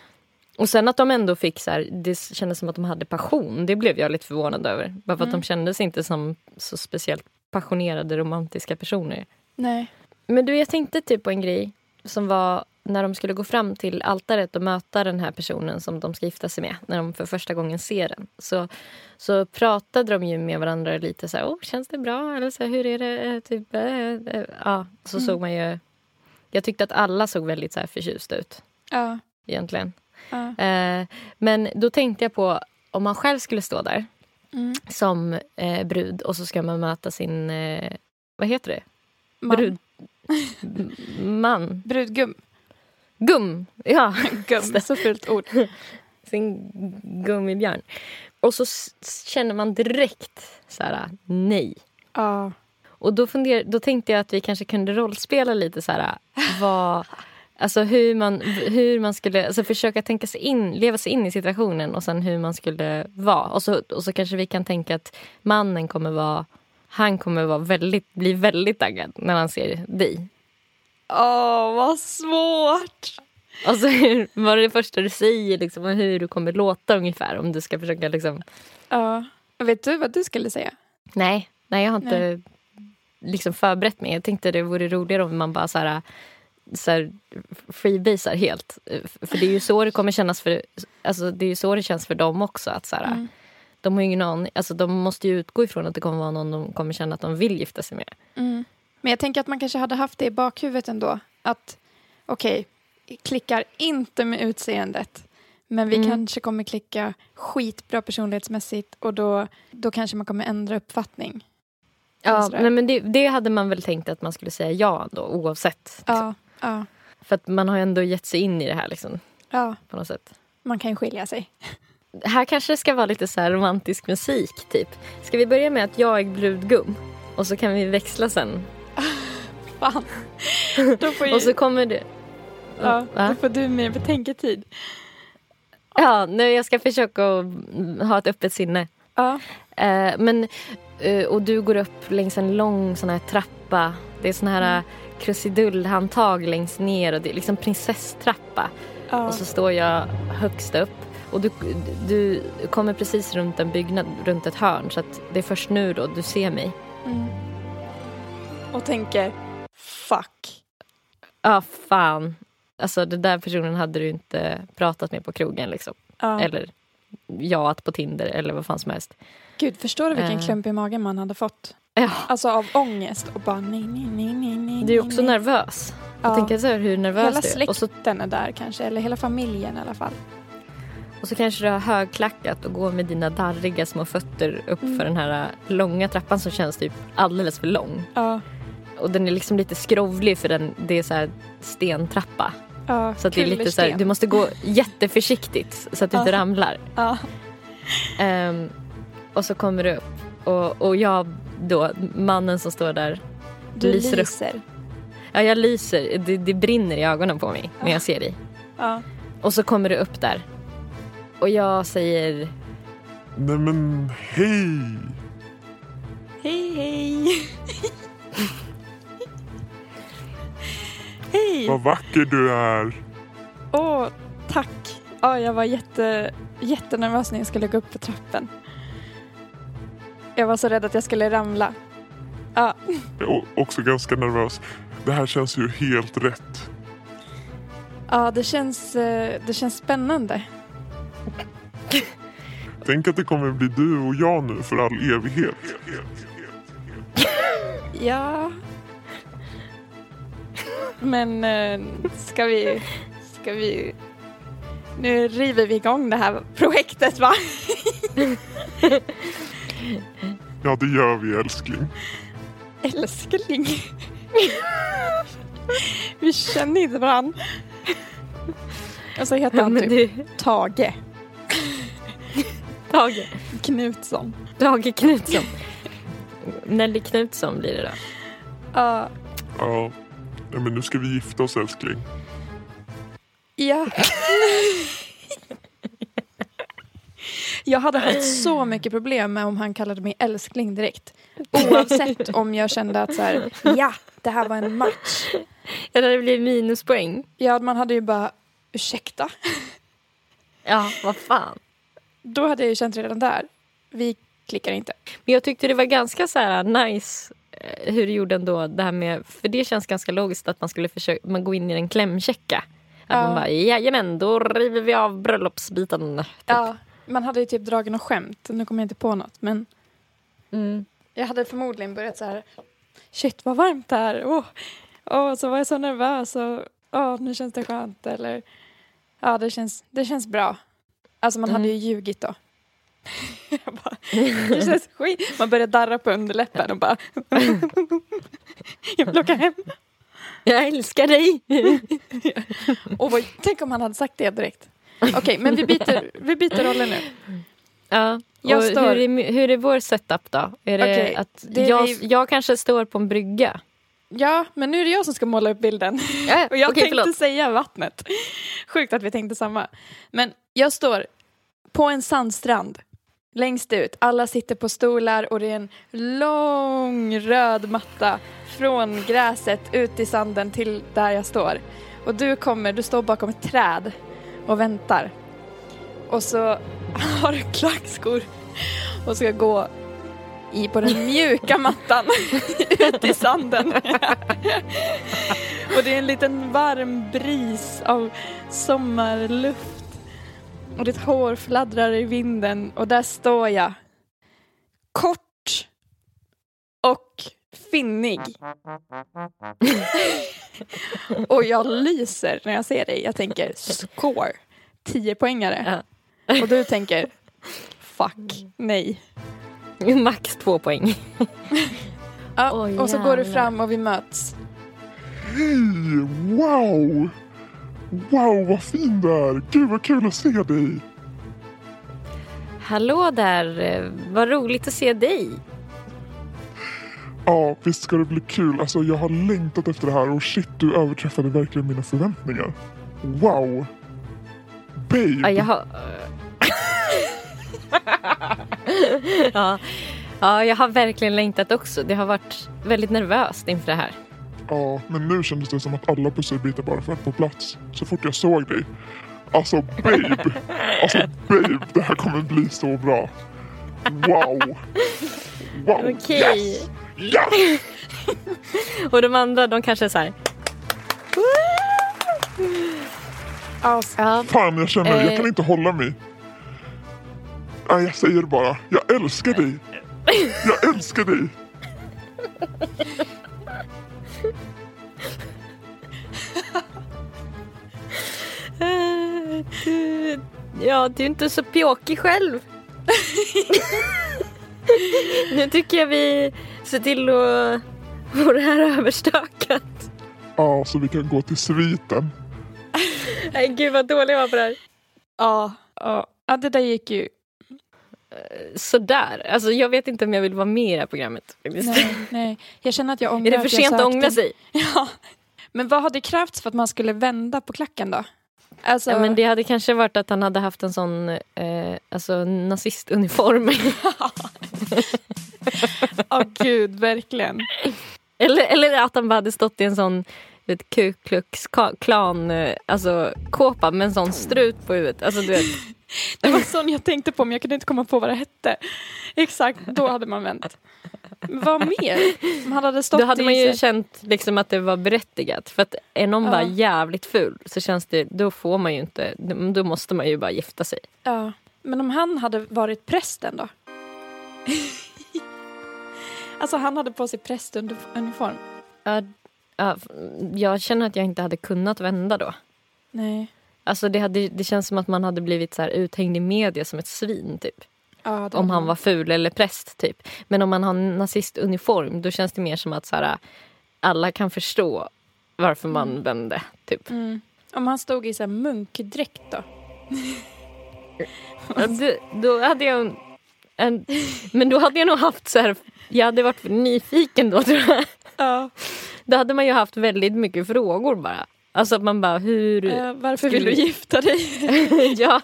Speaker 2: Och sen att de ändå fick så här, det kändes som att de hade passion. Det blev jag lite förvånad över. Bara för att de kändes inte som så speciellt passionerade romantiska personer.
Speaker 3: Nej.
Speaker 2: Men du, jag tänkte typ på en grej som var när de skulle gå fram till altaret och möta den här personen som de ska gifta sig med. När de för första gången ser den. Så, så pratade de ju med varandra lite så här, oh, känns det bra? Eller så här, hur är det? Eh, Typ, eh, eh, ja, så såg man ju... Jag tyckte att alla såg väldigt så här förtjusta ut
Speaker 3: Ja.
Speaker 2: egentligen. Eh, men då tänkte jag på om man själv skulle stå där
Speaker 3: Mm.
Speaker 2: som eh, brud och så ska man möta sin, eh, vad heter det?
Speaker 3: Man.
Speaker 2: Brud... Man.
Speaker 3: Brudgum.
Speaker 2: Gum! Ja,
Speaker 3: Gum. Så fult ord.
Speaker 2: sin gummibjörn. Och så känner man direkt så här, nej.
Speaker 3: Ja.
Speaker 2: Och då, funder, då tänkte jag att vi kanske kunde rollspela lite så här, vad... Alltså hur man, hur man skulle alltså försöka tänka sig in, leva sig in i situationen och sen hur man skulle vara. Och så, och så kanske vi kan tänka att mannen kommer vara han kommer vara väldigt, bli väldigt taggad när han ser dig.
Speaker 3: Åh, vad svårt.
Speaker 2: Alltså hur, vad är det första du säger liksom, och hur du kommer låta ungefär om du ska försöka liksom...
Speaker 3: Ja. Vet du vad du skulle säga?
Speaker 2: Nej, nej jag har inte liksom förberett mig. Jag tänkte det vore roligare om man bara så här, så här freebasar helt. För det är ju så det kommer kännas för, alltså det är ju så det känns för dem också. Att så här,
Speaker 3: Mm.
Speaker 2: De har ju ingen aning, alltså de måste ju utgå ifrån att det kommer vara någon de kommer känna att de vill gifta sig med.
Speaker 3: Mm. Men jag tänker att man kanske hade haft det i bakhuvudet ändå. Att okej, klickar inte med utseendet. Men vi
Speaker 2: Mm.
Speaker 3: kanske kommer klicka skitbra personlighetsmässigt och då, då kanske man kommer ändra uppfattning.
Speaker 2: Ja, nej, men det, det hade man väl tänkt att man skulle säga ja då oavsett. Liksom.
Speaker 3: Ja, ja,
Speaker 2: För att man har ändå gett sig in i det här liksom,
Speaker 3: ja,
Speaker 2: på något sätt.
Speaker 3: man kan ju skilja sig.
Speaker 2: Här kanske det ska vara lite så romantisk musik typ. Ska vi börja med att jag är brudgum? Och så kan vi växla sen.
Speaker 3: Fan. Ju,
Speaker 2: Och så kommer du...
Speaker 3: ja,
Speaker 2: Va?
Speaker 3: då får du mer betänketid.
Speaker 2: Ja, nu jag ska försöka ha ett öppet sinne.
Speaker 3: Ja,
Speaker 2: Eh, men, eh, och du går upp längs en lång sån här trappa. Det är sån här
Speaker 3: Mm.
Speaker 2: Krusidullhandtag längst ner och det är liksom prinsesstrappa.
Speaker 3: ja.
Speaker 2: Och så står jag högst upp. Och du, du kommer precis runt en byggnad, runt ett hörn. Så att det är först nu då du ser mig.
Speaker 3: Mm. Och tänker fuck.
Speaker 2: Ja, fan. Alltså den där personen hade du inte pratat med på krogen liksom.
Speaker 3: Ja.
Speaker 2: Eller jaat på Tinder eller vad fan som helst.
Speaker 3: Gud, förstår du vilken
Speaker 2: Eh.
Speaker 3: klump i magen man hade fått?
Speaker 2: Ja,
Speaker 3: Alltså av ångest och bara nej, nej, nej, nej, nej.
Speaker 2: du är också
Speaker 3: nej.
Speaker 2: nervös. Jag
Speaker 3: Ja.
Speaker 2: tänker så här hur nervös
Speaker 3: Hela
Speaker 2: du är. Och så,
Speaker 3: släkten är där kanske, eller hela familjen i alla fall.
Speaker 2: och så kanske du har högklackat och går med dina darriga små fötter upp
Speaker 3: Mm.
Speaker 2: för den här långa trappan som känns typ alldeles för lång.
Speaker 3: Ja,
Speaker 2: Och den är liksom lite skrovlig för den, det är så här stentrappa.
Speaker 3: ja.
Speaker 2: Så att det är lite så här, du måste gå jätteförsiktigt så att du inte
Speaker 3: Ja.
Speaker 2: ramlar.
Speaker 3: Ja,
Speaker 2: Ehm, och så kommer du upp och, och jag då, mannen som står där,
Speaker 3: du
Speaker 2: lyser
Speaker 3: lyser.
Speaker 2: upp. Ja, jag lyser. Det, det brinner i ögonen på mig när jag ser dig.
Speaker 3: Ja.
Speaker 2: Och så kommer du upp där. Och jag säger
Speaker 4: Nej men hej!
Speaker 3: Hej, hej. hej.
Speaker 4: Vad vacker du är.
Speaker 3: Åh, tack. Ja, jag var jätte, jättenervös när jag skulle gå upp för trappen. Jag var så rädd att jag skulle ramla. Ja,
Speaker 4: Jag är också ganska nervös. Det här känns ju helt rätt.
Speaker 3: ja det, känns, eh, det känns spännande.
Speaker 4: Tänk att det kommer bli du och jag nu för all evighet.
Speaker 3: Ja. Men eh, ska vi... Ska vi... Nu river vi igång det här projektet va?
Speaker 4: Ja, det gör vi älskling.
Speaker 3: Älskling. vi känner inte varandra. Och så heter han typ
Speaker 2: du,
Speaker 3: Tage
Speaker 2: Tage,
Speaker 3: Knutsson.
Speaker 2: Tage Knutsson. Nelly Knutsson blir det då.
Speaker 3: Ja.
Speaker 4: Ja. ja, men nu ska vi gifta oss älskling.
Speaker 3: Ja. Jag hade haft så mycket problem med om han kallade mig älskling direkt. Oavsett om jag kände att så här, ja, det här var en match.
Speaker 2: Ja, det blir minuspoäng.
Speaker 3: Ja, man hade ju bara, ursäkta.
Speaker 2: Ja, vad fan.
Speaker 3: Då hade jag ju känt redan där, vi klickar inte.
Speaker 2: Men jag tyckte det var ganska så här nice eh, hur du gjorde ändå det här med, för det känns ganska logiskt att man skulle försöka, man går in i en klämchecka. Att
Speaker 3: Ja.
Speaker 2: man bara, jajamän, då river vi av bröllopsbiten. Typ.
Speaker 3: Ja, man hade ju typ dragit något skämt, nu kommer jag inte på något, men
Speaker 2: Mm.
Speaker 3: jag hade förmodligen börjat så här, shit vad varmt det är, åh, åh, så var jag så nervös och åh, nu känns det skönt, eller ja, det känns, det känns bra. Alltså man hade ju ljugit då. Bara, det känns skit. Man började darra på underläppen och bara, jag vill åka hem.
Speaker 2: Jag älskar dig!
Speaker 3: Och vad, tänk om han hade sagt det direkt. Okej, men vi byter, vi byter roller nu.
Speaker 2: Ja.
Speaker 3: Jag står-
Speaker 2: hur, är, hur är vår setup då? Är det
Speaker 3: Okej,
Speaker 2: att
Speaker 3: det
Speaker 2: jag,
Speaker 3: är-
Speaker 2: jag kanske står på en brygga?
Speaker 3: Ja, men nu är det jag som ska måla upp bilden. Och jag
Speaker 2: okej,
Speaker 3: tänkte
Speaker 2: förlåt.
Speaker 3: säga vattnet. Sjukt att vi tänkte samma. Men jag står på en sandstrand. Längst ut. Alla sitter på stolar och det är en lång röd matta från gräset ut i sanden till där jag står. Och du kommer, du står bakom ett träd och väntar. Och så har du klackskor och ska gå i på den mjuka mattan ut i sanden. Och det är en liten varm bris av sommarluft. Och ditt hår fladdrar i vinden och där står jag. Kort och finnig. och jag lyser när jag ser dig. Jag tänker score, 10 poängare. Och du tänker fuck, nej.
Speaker 2: Max två poäng.
Speaker 3: Ja,
Speaker 2: Oj,
Speaker 3: och så går du fram och vi möts.
Speaker 4: Hej! Wow! Wow, vad fin du är! Gud vad kul att se dig!
Speaker 2: Hallå där, vad roligt att se dig.
Speaker 4: Ja, visst ska det bli kul. Alltså jag har längtat efter det här och shit, du överträffade verkligen mina förväntningar. Wow! Babe!
Speaker 2: Ja, jag har... ja. ja, jag har verkligen längtat också. Det har varit väldigt nervöst inför det här.
Speaker 4: Ja, men nu kändes det som att alla pusselbitar bara föll på plats. Så fort jag såg dig. Alltså babe! Alltså babe, det här kommer bli så bra. Wow! Wow!
Speaker 2: Okej.
Speaker 4: Yes! Yes!
Speaker 2: Och de andra, de kanske är så här...
Speaker 3: Ja,
Speaker 2: Ja,
Speaker 4: Fan, jag känner, jag
Speaker 2: Eh.
Speaker 4: kan inte hålla mig. Nej, jag säger bara, jag älskar dig. Jag älskar dig.
Speaker 2: eh, ja, du är inte så pjåkig själv. nu tycker jag vi ser till att få det här överstökat.
Speaker 4: Ja, så vi kan gå till sviten.
Speaker 2: Nej, gud vad dålig jag var på det här.
Speaker 3: ja, ja. ja, det där gick ju
Speaker 2: Sådär. Alltså, jag vet inte om jag vill vara med i det här programmet.
Speaker 3: Nej, nej. Jag känner att jag ångrar
Speaker 2: Är det för sent att ångra sig?
Speaker 3: Ja. Men vad hade krävts för att man skulle vända på klacken då? Alltså,
Speaker 2: Ja, men det hade kanske varit att han hade haft en sån eh, alltså, nazistuniform.
Speaker 3: Åh gud, verkligen.
Speaker 2: eller, eller att han bara hade stått i en sån vet, Ku Klux Klan eh, alltså, kåpa med en sån strut på huvudet. Alltså, du vet.
Speaker 3: Det var sån jag tänkte på men jag kunde inte komma på vad det hette. Exakt, då hade man vänt. Vad mer? Man hade stått
Speaker 2: Då hade man ju
Speaker 3: så-
Speaker 2: känt liksom att det var berättigat. För att är någon
Speaker 3: Ja.
Speaker 2: bara jävligt ful så känns det, då får man ju inte, då måste man ju bara gifta sig.
Speaker 3: Ja. Men om han hade varit prästen då? alltså han hade på sig prästuniform.
Speaker 2: Ja, jag känner att jag inte hade kunnat vända då.
Speaker 3: Nej.
Speaker 2: Alltså det, hade, det känns som att man hade blivit så här uthängd i media som ett svin typ.
Speaker 3: Ja,
Speaker 2: Om han var ful eller präst typ. Men om man har en nazistuniform då känns det mer som att så här, alla kan förstå varför man vände. Typ.
Speaker 3: Mm. Om han stod i så här munkdräkt då?
Speaker 2: Det- då hade jag en, en, men då hade jag nog haft så här, jag hade varit nyfiken då tror jag.
Speaker 3: Ja.
Speaker 2: Då hade man ju haft väldigt mycket frågor bara. Alltså att man bara hur...
Speaker 3: Eh, varför vill du gifta dig?
Speaker 2: ja,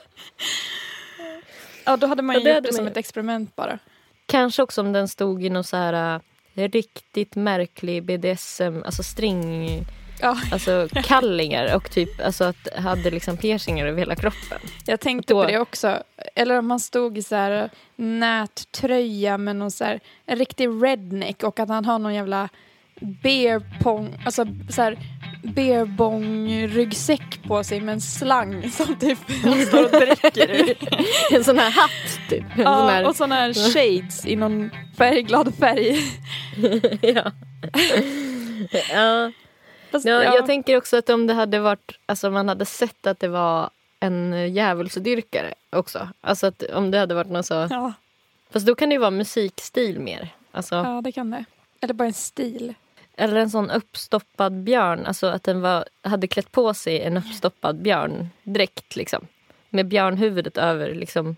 Speaker 3: ja, då hade man
Speaker 2: Ja,
Speaker 3: ju
Speaker 2: det
Speaker 3: gjort det som
Speaker 2: man
Speaker 3: ett experiment bara.
Speaker 2: kanske också om den stod i någon så här äh, riktigt märklig BDSM, alltså string,
Speaker 3: Ja,
Speaker 2: alltså kallingar och typ alltså att hade liksom piercingar över hela kroppen.
Speaker 3: jag tänkte
Speaker 2: Då-
Speaker 3: på det också. Eller om han stod i så här nättröja med någon så här, en riktig redneck och att han har någon jävla beer pong, alltså så här beer bong ryggsäck på sig med en slang som typ han står och dricker ur.
Speaker 2: En sån här hatt typ. En sån
Speaker 3: Ja,
Speaker 2: här,
Speaker 3: och såna här shades i någon färgglad färg.
Speaker 2: ja. ja.
Speaker 3: Fast,
Speaker 2: Ja,
Speaker 3: ja,
Speaker 2: Jag tänker också att om det hade varit, alltså man hade sett att det var en djävulsdyrkare också. Alltså att om det hade varit någon så,
Speaker 3: ja,
Speaker 2: fast då kan det ju vara musikstil mer. Alltså,
Speaker 3: ja, det kan det. Eller bara en stil.
Speaker 2: Eller en sån uppstoppad björn, alltså att den var, hade klätt på sig en uppstoppad björndräkt liksom. Med björnhuvudet över liksom.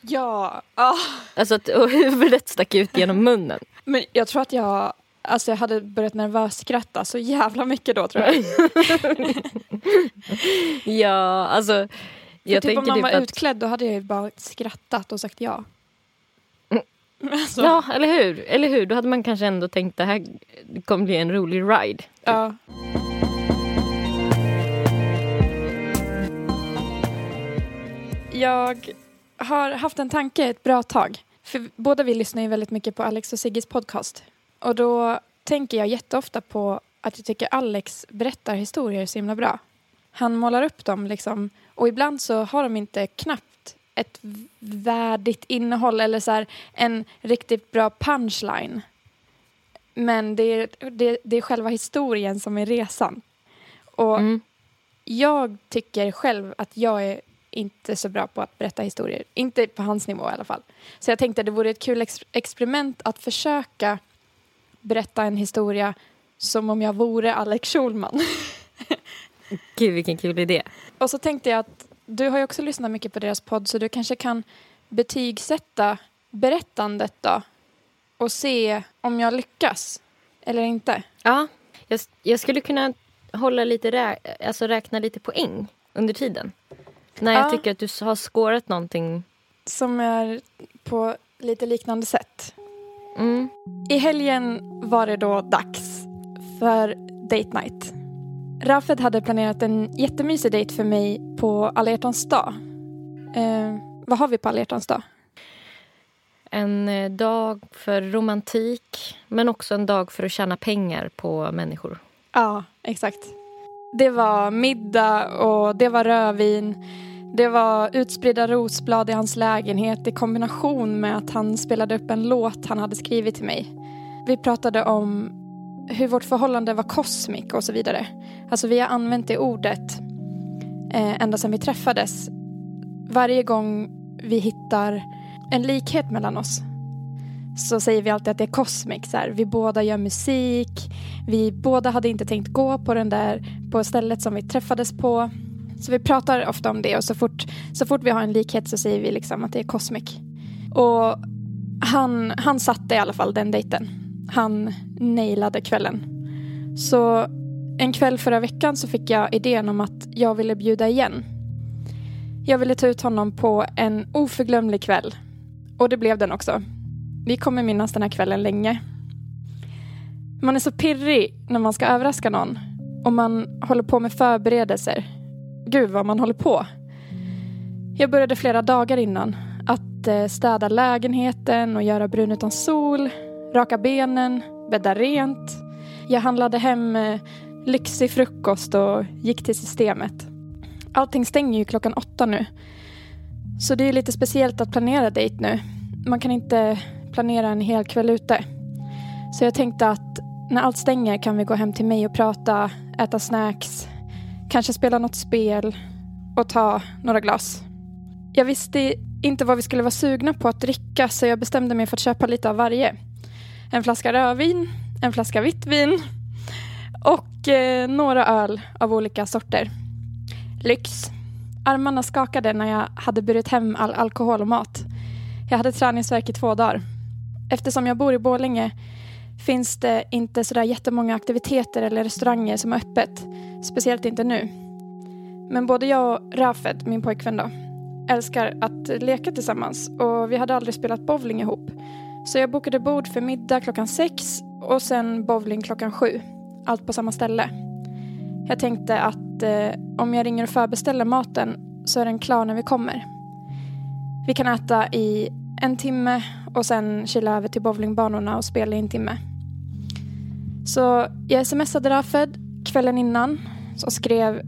Speaker 3: Ja, ah.
Speaker 2: Alltså att och huvudet stack ut genom munnen.
Speaker 3: men jag tror att jag, alltså jag hade börjat nervösskratta så jävla mycket då tror jag.
Speaker 2: Ja, alltså.
Speaker 3: För
Speaker 2: Jag
Speaker 3: typ om man
Speaker 2: typ
Speaker 3: var
Speaker 2: att,
Speaker 3: utklädd då hade jag ju bara skrattat och sagt ja. Alltså,
Speaker 2: Ja, eller hur? Eller hur? Då hade man kanske ändå tänkt det här kommer bli en rolig ride.
Speaker 3: ja. Jag har haft en tanke ett bra tag. För båda vi lyssnar ju väldigt mycket på Alex och Sigges podcast. Och då tänker jag jätteofta på att jag tycker Alex berättar historier så himla bra. Han målar upp dem liksom och ibland så har de inte knappt ett värdigt innehåll eller så här en riktigt bra punchline. Men det är, det, det är själva historien som är resan. Och
Speaker 2: Mm.
Speaker 3: jag tycker själv att jag är inte så bra på att berätta historier. Inte på hans nivå i alla fall. Så jag tänkte att det vore ett kul ex- experiment att försöka berätta en historia som om jag vore Alex Schulman.
Speaker 2: Gud vilken kul idé.
Speaker 3: Och så tänkte jag att du har ju också lyssnat mycket på deras podd så du kanske kan betygsätta berättandet då och se om jag lyckas eller inte.
Speaker 2: Ja, jag, jag skulle kunna hålla lite rä, alltså räkna lite poäng under tiden. När jag
Speaker 3: Ja.
Speaker 2: tycker att du har skårat någonting.
Speaker 3: Som är på lite liknande sätt.
Speaker 2: Mm.
Speaker 3: I helgen var det då dags för date night. Rafed hade planerat en jättemysig dejt för mig på alla hjärtans dag. Eh, vad har vi på alla hjärtans dag?
Speaker 2: En eh, dag för romantik men också en dag för att tjäna pengar på människor.
Speaker 3: Ja, exakt. Det var middag och det var rödvin. Det var utspridda rosblad i hans lägenhet i kombination med att han spelade upp en låt han hade skrivit till mig. Vi pratade om hur vårt förhållande var kosmik och så vidare. Alltså vi har använt det ordet eh, ända sedan vi träffades. Varje gång vi hittar en likhet mellan oss så säger vi alltid att det är kosmik. Så här. Vi båda gör musik, vi båda hade inte tänkt gå på den där på stället som vi träffades på. Så vi pratar ofta om det och så fort, så fort vi har en likhet så säger vi liksom att det är kosmik. Och han, han satte i alla fall den dejten. Han nailade kvällen. Så en kväll förra veckan så fick jag idén om att jag ville bjuda igen. Jag ville ta ut honom på en oförglömlig kväll. Och det blev den också. Vi kommer minnas den här kvällen länge. Man är så pirrig när man ska överraska någon och man håller på med förberedelser. Gud vad man håller på. Jag började flera dagar innan att eh, städa lägenheten och göra brun utan sol, raka benen, bädda rent. Jag handlade hem eh, lyxig frukost och gick till systemet. Allting stänger ju klockan åtta nu. Så det är lite speciellt att planera dejt nu. Man kan inte planera en hel kväll ute. Så jag tänkte att när allt stänger kan vi gå hem till mig och prata, äta snacks, kanske spela något spel och ta några glas. Jag visste inte vad vi skulle vara sugna på att dricka så jag bestämde mig för att köpa lite av varje. En flaska rödvin, en flaska vitt vin och eh, några öl av olika sorter. Lyx. Armarna skakade när jag hade burit hem all alkohol och mat. Jag hade träningsverk i två dagar. Eftersom jag bor i Borlänge finns det inte sådär jättemånga aktiviteter eller restauranger som har öppet. Speciellt inte nu. Men både jag och Rafed, min pojkvän då, älskar att leka tillsammans och vi hade aldrig spelat bowling ihop. Så jag bokade bord för middag klockan sex och sen bowling klockan sju. Allt på samma ställe. Jag tänkte att eh, om jag ringer och förbeställer maten så är den klar när vi kommer. Vi kan äta i en timme och sen kila över till bowlingbanorna och spela i en timme. Så jag smsade Rafed kvällen innan och skrev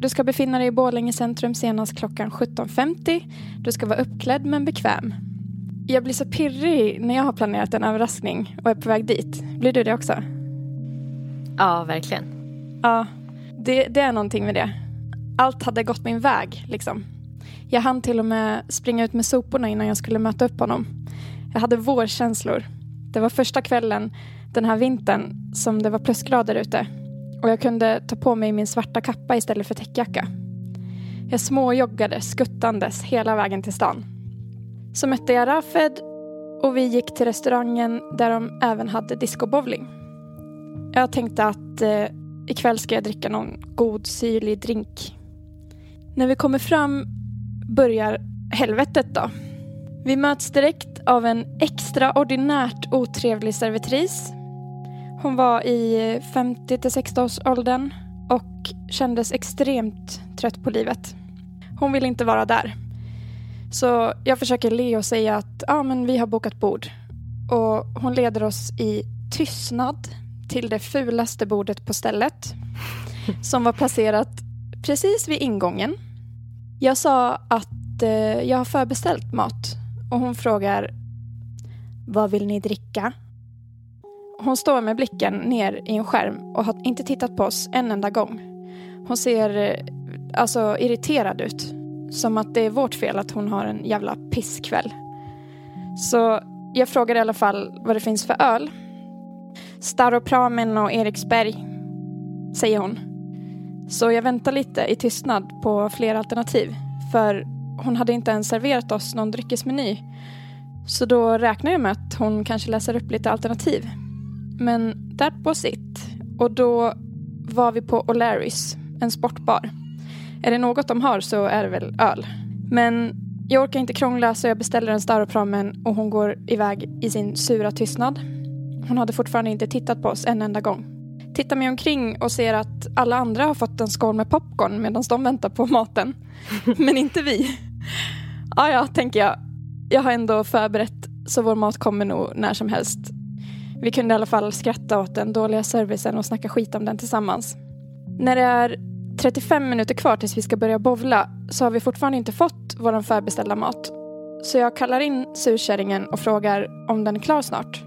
Speaker 3: du ska befinna dig i Borlänge centrum senast klockan 17.50. Du ska vara uppklädd men bekväm. Jag blir så pirrig när jag har planerat en överraskning och är på väg dit. Blir du det också?
Speaker 2: Ja, verkligen.
Speaker 3: Ja, det, det är någonting med det. Allt hade gått min väg, liksom. Jag hann till och med springa ut med soporna innan jag skulle möta upp honom. Jag hade vårkänslor. Det var första kvällen den här vintern som det var plusgrader ute och jag kunde ta på mig min svarta kappa istället för täckjacka. Jag småjoggade skuttandes hela vägen till stan. Så mötte jag Rafed och vi gick till restaurangen där de även hade discobowling. Jag tänkte att eh, ikväll ska jag dricka någon god syrlig drink. När vi kommer fram börjar helvetet då. Vi möts direkt av en extraordinärt otrevlig servitris hon var i 50 60 års åldern och kändes extremt trött på livet. Hon ville inte vara där. Så jag försöker le och säga att ja, men vi har bokat bord. Och hon leder oss i tystnad till det fulaste bordet på stället som var placerat precis vid ingången. Jag sa att eh, jag har förbeställt mat och hon frågar vad vill ni dricka? Hon står med blicken ner i en skärm och har inte tittat på oss en enda gång. Hon ser eh, alltså irriterad ut. Som att det är vårt fel att hon har en jävla pisskväll. Så jag frågar i alla fall vad det finns för öl. Staropramen och Eriksberg, säger hon. Så jag väntar lite i tystnad på fler alternativ. För hon hade inte ens serverat oss någon dryckesmeny. Så då räknar jag med att hon kanske läser upp lite alternativ. Men that was it. Och då var vi på O'Larrys, en sportbar. Är det något de har så är det väl öl. Men jag orkar inte krångla så jag beställer en Staropramen och hon går iväg i sin sura tystnad. Hon hade fortfarande inte tittat på oss en enda gång. Tittar mig omkring och ser att alla andra har fått en skål med popcorn medan de väntar på maten. Men inte vi. Ja, ja, tänker jag. Jag har ändå förberett så vår mat kommer nog när som helst. Vi kunde i alla fall skratta åt den dåliga servicen och snacka skit om den tillsammans. När det är 35 minuter kvar tills vi ska börja bovla så har vi fortfarande inte fått vår förbeställda mat. Så jag kallar in surkärringen och frågar om den är klar snart.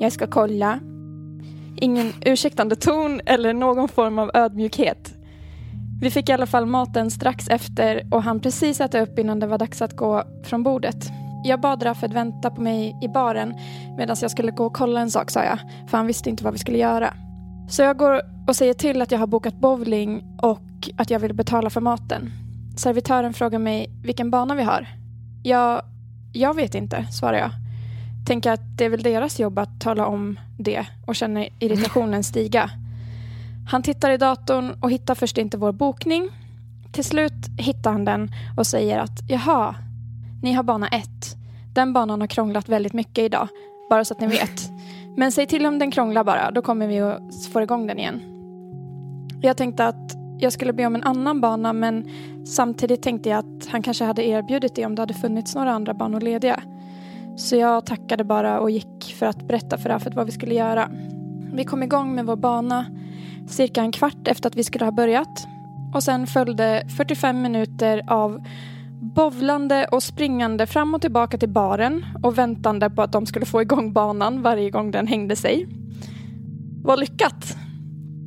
Speaker 3: Jag ska kolla. Ingen ursäktande ton eller någon form av ödmjukhet. Vi fick i alla fall maten strax efter och han precis äta upp innan det var dags att gå från bordet. Jag bad Rafed vänta på mig i baren medan jag skulle gå och kolla en sak sa jag, för han visste inte vad vi skulle göra. Så jag går och säger till att jag har bokat bowling och att jag vill betala för maten. Servitören frågar mig vilken bana vi har. Jag, jag vet inte, svarar jag. Tänker att det är väl deras jobb att tala om det och känner irritationen stiga. Han tittar i datorn och hittar först inte vår bokning. Till slut hittar han den och säger att jaha, ni har bana ett. Den banan har krånglat väldigt mycket idag, bara så att ni vet. Men säg till om den krånglar bara, då kommer vi att få igång den igen. Jag tänkte att jag skulle be om en annan bana men samtidigt tänkte jag att han kanske hade erbjudit det om det hade funnits några andra banor lediga. Så jag tackade bara och gick för att berätta för Rafet vad vi skulle göra. Vi kom igång med vår bana cirka en kvart efter att vi skulle ha börjat. Och sen följde 45 minuter av bovlande och springande fram och tillbaka till baren och väntande på att de skulle få igång banan varje gång den hängde sig. Var lyckat!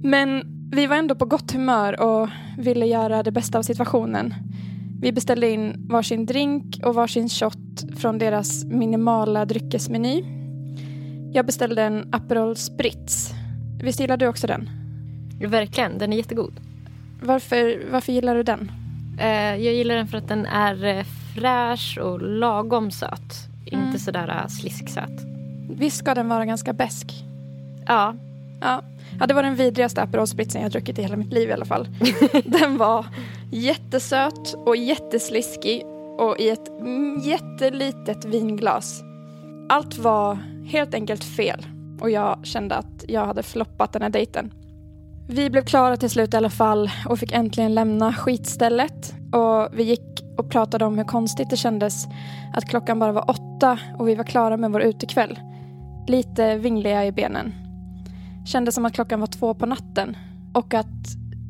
Speaker 3: Men vi var ändå på gott humör och ville göra det bästa av situationen. Vi beställde in varsin drink och varsin shot från deras minimala dryckesmeny. Jag beställde en Aperol Spritz. Visst gillar du också den?
Speaker 2: Verkligen, den är jättegod.
Speaker 3: Varför, varför gillar du den?
Speaker 2: Eh, jag gillar den för att den är eh, fräsch och lagom söt.
Speaker 3: Mm.
Speaker 2: Inte sådär äh, slisksöt.
Speaker 3: Visst ska den vara ganska besk?
Speaker 2: Ja,
Speaker 3: Ja. ja, det var den vidrigaste Aperol Spritzen jag druckit i hela mitt liv i alla fall. den var jättesöt och jättesliskig och i ett mm, jättelitet vinglas. Allt var helt enkelt fel och jag kände att jag hade floppat den här dejten. Vi blev klara till slut i alla fall och fick äntligen lämna skitstället. Och vi gick och pratade om hur konstigt det kändes att klockan bara var åtta och vi var klara med vår utekväll. Lite vingliga i benen. Kändes som att klockan var två på natten och att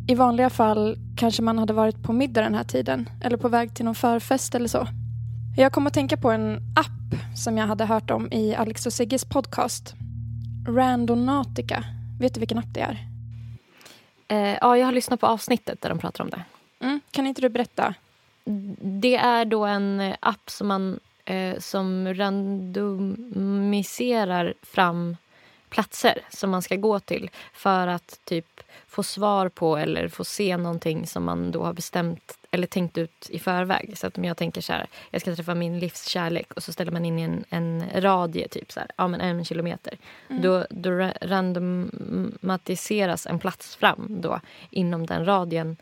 Speaker 3: i vanliga fall kanske man hade varit på middag den här tiden eller på väg till någon förfest eller så. Jag kom att tänka på en app som jag hade hört om i Alex och Sigges podcast. Randonautica. Vet du vilken app det är?
Speaker 2: Eh, ja, jag har lyssnat på avsnittet där de pratar om det.
Speaker 3: Mm, kan inte du berätta?
Speaker 2: Det är då en eh, app som man eh, som randomiserar fram platser som man ska gå till för att typ få svar på eller få se någonting som man då har bestämt eller tänkt ut i förväg. Så att om jag tänker så här, jag ska träffa min livskärlek och så ställer man in en, en radie, typ så här, ja men en kilometer. Då, då ra- randomatiseras en plats fram då inom den radien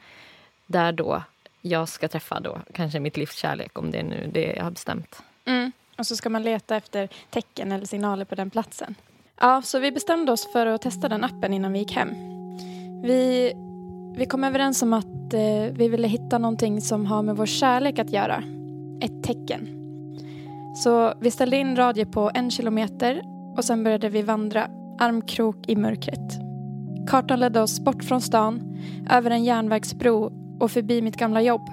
Speaker 2: där då jag ska träffa då kanske mitt livskärlek om det är nu det jag har bestämt.
Speaker 3: Mm. Och så ska man leta efter tecken eller signaler på den platsen. Ja, så vi bestämde oss för att testa den appen innan vi gick hem. Vi, vi kom överens om att eh, vi ville hitta någonting som har med vår kärlek att göra. Ett tecken. Så vi ställde in radie på en kilometer och sen började vi vandra armkrok i mörkret. Kartan ledde oss bort från stan, över en järnvägsbro och förbi mitt gamla jobb.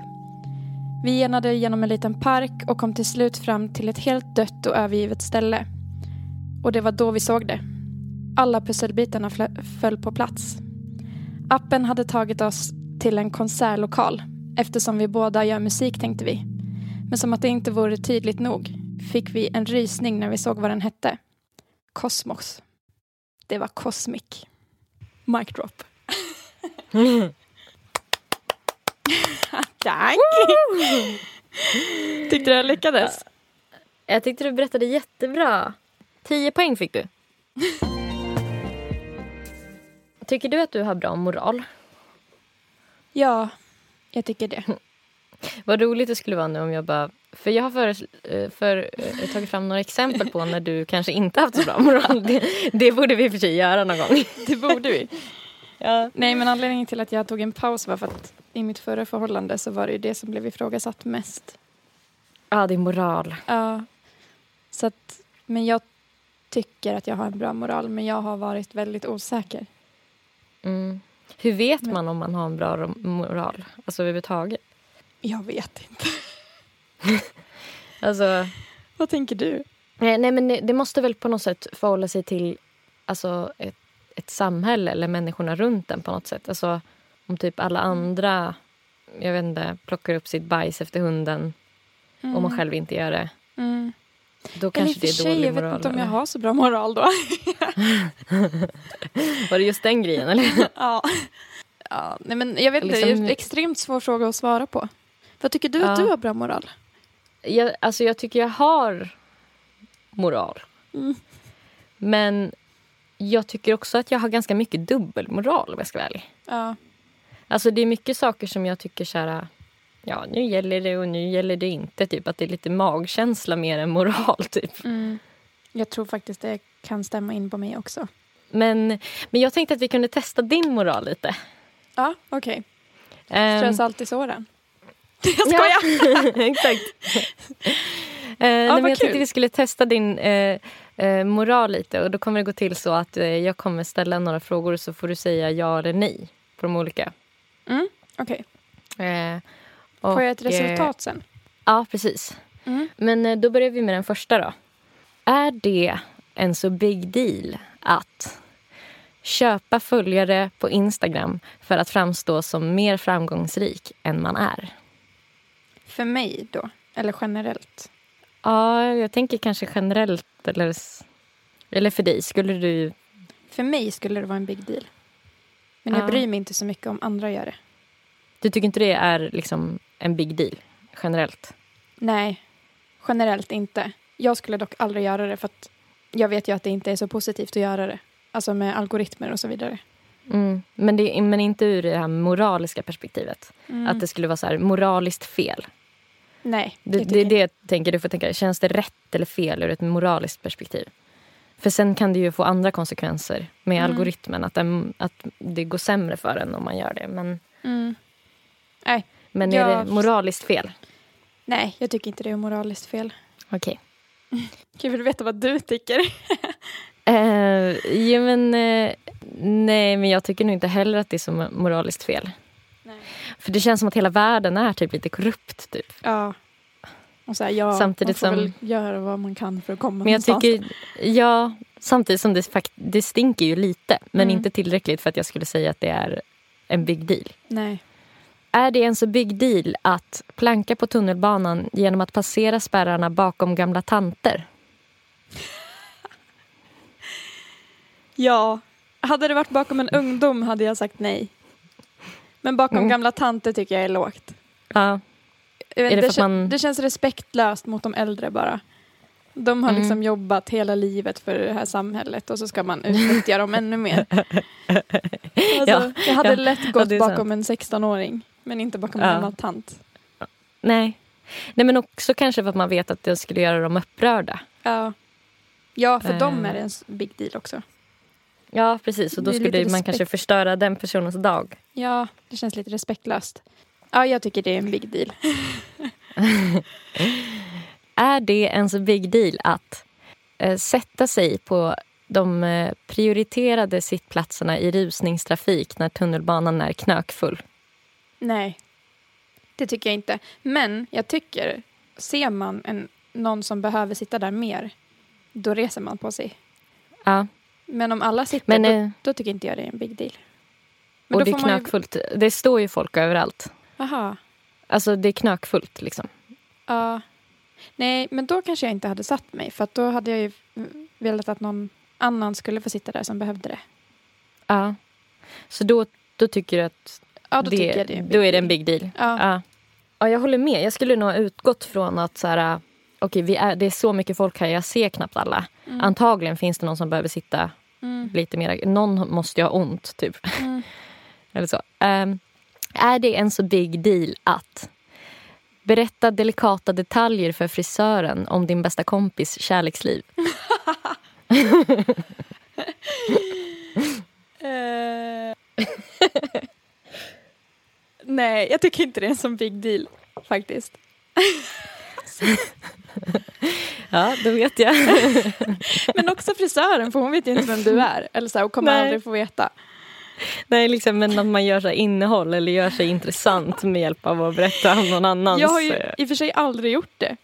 Speaker 3: Vi genade genom en liten park och kom till slut fram till ett helt dött och övergivet ställe. Och det var då vi såg det. Alla pusselbitarna föll på plats. Appen hade tagit oss till en konsertlokal eftersom vi båda gör musik tänkte vi. Men som att det inte vore tydligt nog fick vi en rysning när vi såg vad den hette. Kosmos. Det var Cosmic. Mic drop. Tack! Tyckte du jag lyckades?
Speaker 2: Jag tyckte du berättade jättebra. 10 poäng fick du. Tycker du att du har bra moral?
Speaker 3: Ja, jag tycker det.
Speaker 2: Vad roligt det skulle vara nu om jag bara... För jag har för, för, eh, tagit fram några exempel på när du kanske inte haft så bra moral. Det, det borde vi i och för sig göra någon gång.
Speaker 3: Det borde vi.
Speaker 2: Ja.
Speaker 3: Nej, men anledningen till att jag tog en paus var för att i mitt förra förhållande så var det ju det som blev ifrågasatt mest.
Speaker 2: ja, är moral.
Speaker 3: Ja. Så att, men jag tycker att jag har en bra moral, men jag har varit väldigt osäker.
Speaker 2: Mm. Hur vet man om man har en bra moral? Alltså överhuvudtaget.
Speaker 3: Jag vet inte.
Speaker 2: Alltså,
Speaker 3: Vad tänker du?
Speaker 2: nej, nej, men det, måste väl på något sätt förhålla sig till alltså, ett, ett samhälle eller människorna runt en på något sätt. Alltså, om typ alla andra jag vet inte, plockar upp sitt bajs efter hunden och man själv inte gör det.
Speaker 3: Mm.
Speaker 2: Då
Speaker 3: Eller
Speaker 2: kanske det
Speaker 3: för
Speaker 2: är
Speaker 3: sig,
Speaker 2: dålig
Speaker 3: jag vet
Speaker 2: moral.
Speaker 3: inte om jag
Speaker 2: eller?
Speaker 3: har så bra moral då.
Speaker 2: Var det just den grejen? Eller?
Speaker 3: ja. ja. Nej, men jag vet inte,
Speaker 2: Liksom-
Speaker 3: det är en extremt svår fråga att svara på. Vad tycker du att
Speaker 2: Ja.
Speaker 3: du har bra moral?
Speaker 2: Jag, alltså jag tycker jag har moral.
Speaker 3: Mm.
Speaker 2: Men jag tycker också att jag har ganska mycket dubbelmoral om jag ska vara ärlig.
Speaker 3: Ja.
Speaker 2: Alltså det är mycket saker som jag tycker så här, ja nu gäller det och nu gäller det inte. Typ att det är lite magkänsla mer än moral typ.
Speaker 3: Mm. Jag tror faktiskt det kan stämma in på mig också.
Speaker 2: Men, men jag tänkte att vi kunde testa din moral lite.
Speaker 3: Ja, okej.
Speaker 2: Ehm,
Speaker 3: Strö salt i såren. Jag
Speaker 2: Ja.
Speaker 3: skojar!
Speaker 2: Exakt. Eh, nej, men
Speaker 3: vad
Speaker 2: jag tänkte
Speaker 3: kul.
Speaker 2: vi skulle testa din eh, eh, moral lite. Och Då kommer det gå till så att jag kommer ställa några frågor och så får du säga ja eller nej på de olika.
Speaker 3: Mm, okej.
Speaker 2: Eh,
Speaker 3: Får jag ett
Speaker 2: och, eh,
Speaker 3: resultat sen?
Speaker 2: Ja, precis.
Speaker 3: Mm.
Speaker 2: Men eh, då börjar vi med den första då. Är det en så big deal att köpa följare på Instagram för att framstå som mer framgångsrik än man är?
Speaker 3: För mig då? Eller generellt?
Speaker 2: Ja, jag tänker kanske generellt eller, eller för dig. Skulle du...
Speaker 3: För mig skulle det vara en big deal. Men
Speaker 2: Ja.
Speaker 3: jag bryr mig inte så mycket om andra gör det.
Speaker 2: Du tycker inte det är liksom en big deal generellt?
Speaker 3: Nej, generellt inte. Jag skulle dock aldrig göra det för att jag vet ju att det inte är så positivt att göra det. Alltså med algoritmer och så vidare.
Speaker 2: Mm. Men, det, men inte ur det här moraliska perspektivet.
Speaker 3: Mm.
Speaker 2: Att det skulle vara så här moraliskt fel.
Speaker 3: Nej,
Speaker 2: Det,
Speaker 3: jag
Speaker 2: det det jag tänker. Du får tänka, känns det rätt eller fel ur ett moraliskt perspektiv? För sen kan det ju få andra konsekvenser med
Speaker 3: Mm.
Speaker 2: algoritmen. Att, den, att det går sämre för en om man gör det. Men,
Speaker 3: Mm. Nej,
Speaker 2: men är
Speaker 3: Jag-
Speaker 2: det moraliskt fel?
Speaker 3: nej, jag tycker inte det är moraliskt fel.
Speaker 2: Okej.
Speaker 3: Jag vill veta vad du tycker.
Speaker 2: Eh, jo, men, eh, nej, men jag tycker nog inte heller att det är så moraliskt fel.
Speaker 3: Nej.
Speaker 2: För det känns som att hela världen är typ lite korrupt. Typ.
Speaker 3: Ja. Och så här, ja,
Speaker 2: Samtidigt
Speaker 3: man får
Speaker 2: som-
Speaker 3: väl göra vad man kan för att komma
Speaker 2: Men jag
Speaker 3: någonstans.
Speaker 2: tycker, ja, samtidigt som det, fakt- det stinker ju lite. Men
Speaker 3: Mm.
Speaker 2: inte tillräckligt för att jag skulle säga att det är en big deal.
Speaker 3: Nej.
Speaker 2: Är det en så big deal att planka på tunnelbanan genom att passera spärrarna bakom gamla tanter?
Speaker 3: Ja. Hade det varit bakom en ungdom hade jag sagt nej. Men bakom
Speaker 2: Mm.
Speaker 3: gamla tanter tycker jag är lågt.
Speaker 2: Ja, Är det
Speaker 3: det,
Speaker 2: man-
Speaker 3: det känns respektlöst mot de äldre bara. De har
Speaker 2: Mm.
Speaker 3: liksom jobbat hela livet för det här samhället och så ska man utnyttja dem ännu mer. Alltså,
Speaker 2: Ja,
Speaker 3: jag hade
Speaker 2: ja,
Speaker 3: lätt
Speaker 2: ja,
Speaker 3: gått
Speaker 2: är
Speaker 3: bakom en 16-åring men inte bakom en
Speaker 2: Ja.
Speaker 3: gammal tant.
Speaker 2: nej. Nej, men också kanske för att man vet att det skulle göra dem upprörda.
Speaker 3: Ja, ja för
Speaker 2: Eh.
Speaker 3: dem är det en big deal också.
Speaker 2: Ja, precis. Och då skulle man
Speaker 3: respekt.
Speaker 2: kanske förstöra den personens dag.
Speaker 3: Ja, det känns lite respektlöst. Ja, jag tycker det är en big deal.
Speaker 2: Är det en så big deal att eh, sätta sig på de eh, prioriterade sittplatserna i rusningstrafik när tunnelbanan är knökfull?
Speaker 3: Nej, det tycker jag inte. Men jag tycker, ser man en, någon som behöver sitta där mer, då reser man på sig.
Speaker 2: Ja,
Speaker 3: Men om alla sitter,
Speaker 2: men,
Speaker 3: då,
Speaker 2: eh,
Speaker 3: då tycker inte jag det är en big deal. Men
Speaker 2: och det är
Speaker 3: man ju-
Speaker 2: knökfullt. Det står ju folk överallt.
Speaker 3: Aha,
Speaker 2: Alltså det är knökfullt liksom.
Speaker 3: ja. Nej, men då kanske jag inte hade satt mig, för då hade jag ju velat att någon annan skulle få sitta där som behövde det.
Speaker 2: Ja. Så då, då tycker du att
Speaker 3: Ja, då
Speaker 2: det,
Speaker 3: det är big
Speaker 2: då är det en big deal?
Speaker 3: Ja.
Speaker 2: Ja. ja, jag håller med. Jag skulle nog ha utgått från att så här, okej, vi är, det är så mycket folk här, jag ser knappt alla.
Speaker 3: Mm.
Speaker 2: Antagligen finns det någon som behöver sitta
Speaker 3: Mm.
Speaker 2: lite mer. Någon måste ju ha ont, typ.
Speaker 3: Mm.
Speaker 2: Eller så. Ehm, är det en så big deal att berätta delikata detaljer för frisören om din bästa kompis kärleksliv?
Speaker 3: Eh. Nej, jag tycker inte det är en sån big deal faktiskt.
Speaker 2: Ja, då vet jag.
Speaker 3: Men också frisören, för hon vet ju inte vem du är. Eller så här, och kommer
Speaker 2: Nej.
Speaker 3: aldrig få veta.
Speaker 2: Nej, liksom, men att man gör så innehåll eller gör sig intressant med hjälp av att berätta om någon annans...
Speaker 3: Jag har ju
Speaker 2: eh,
Speaker 3: i och för sig aldrig gjort det.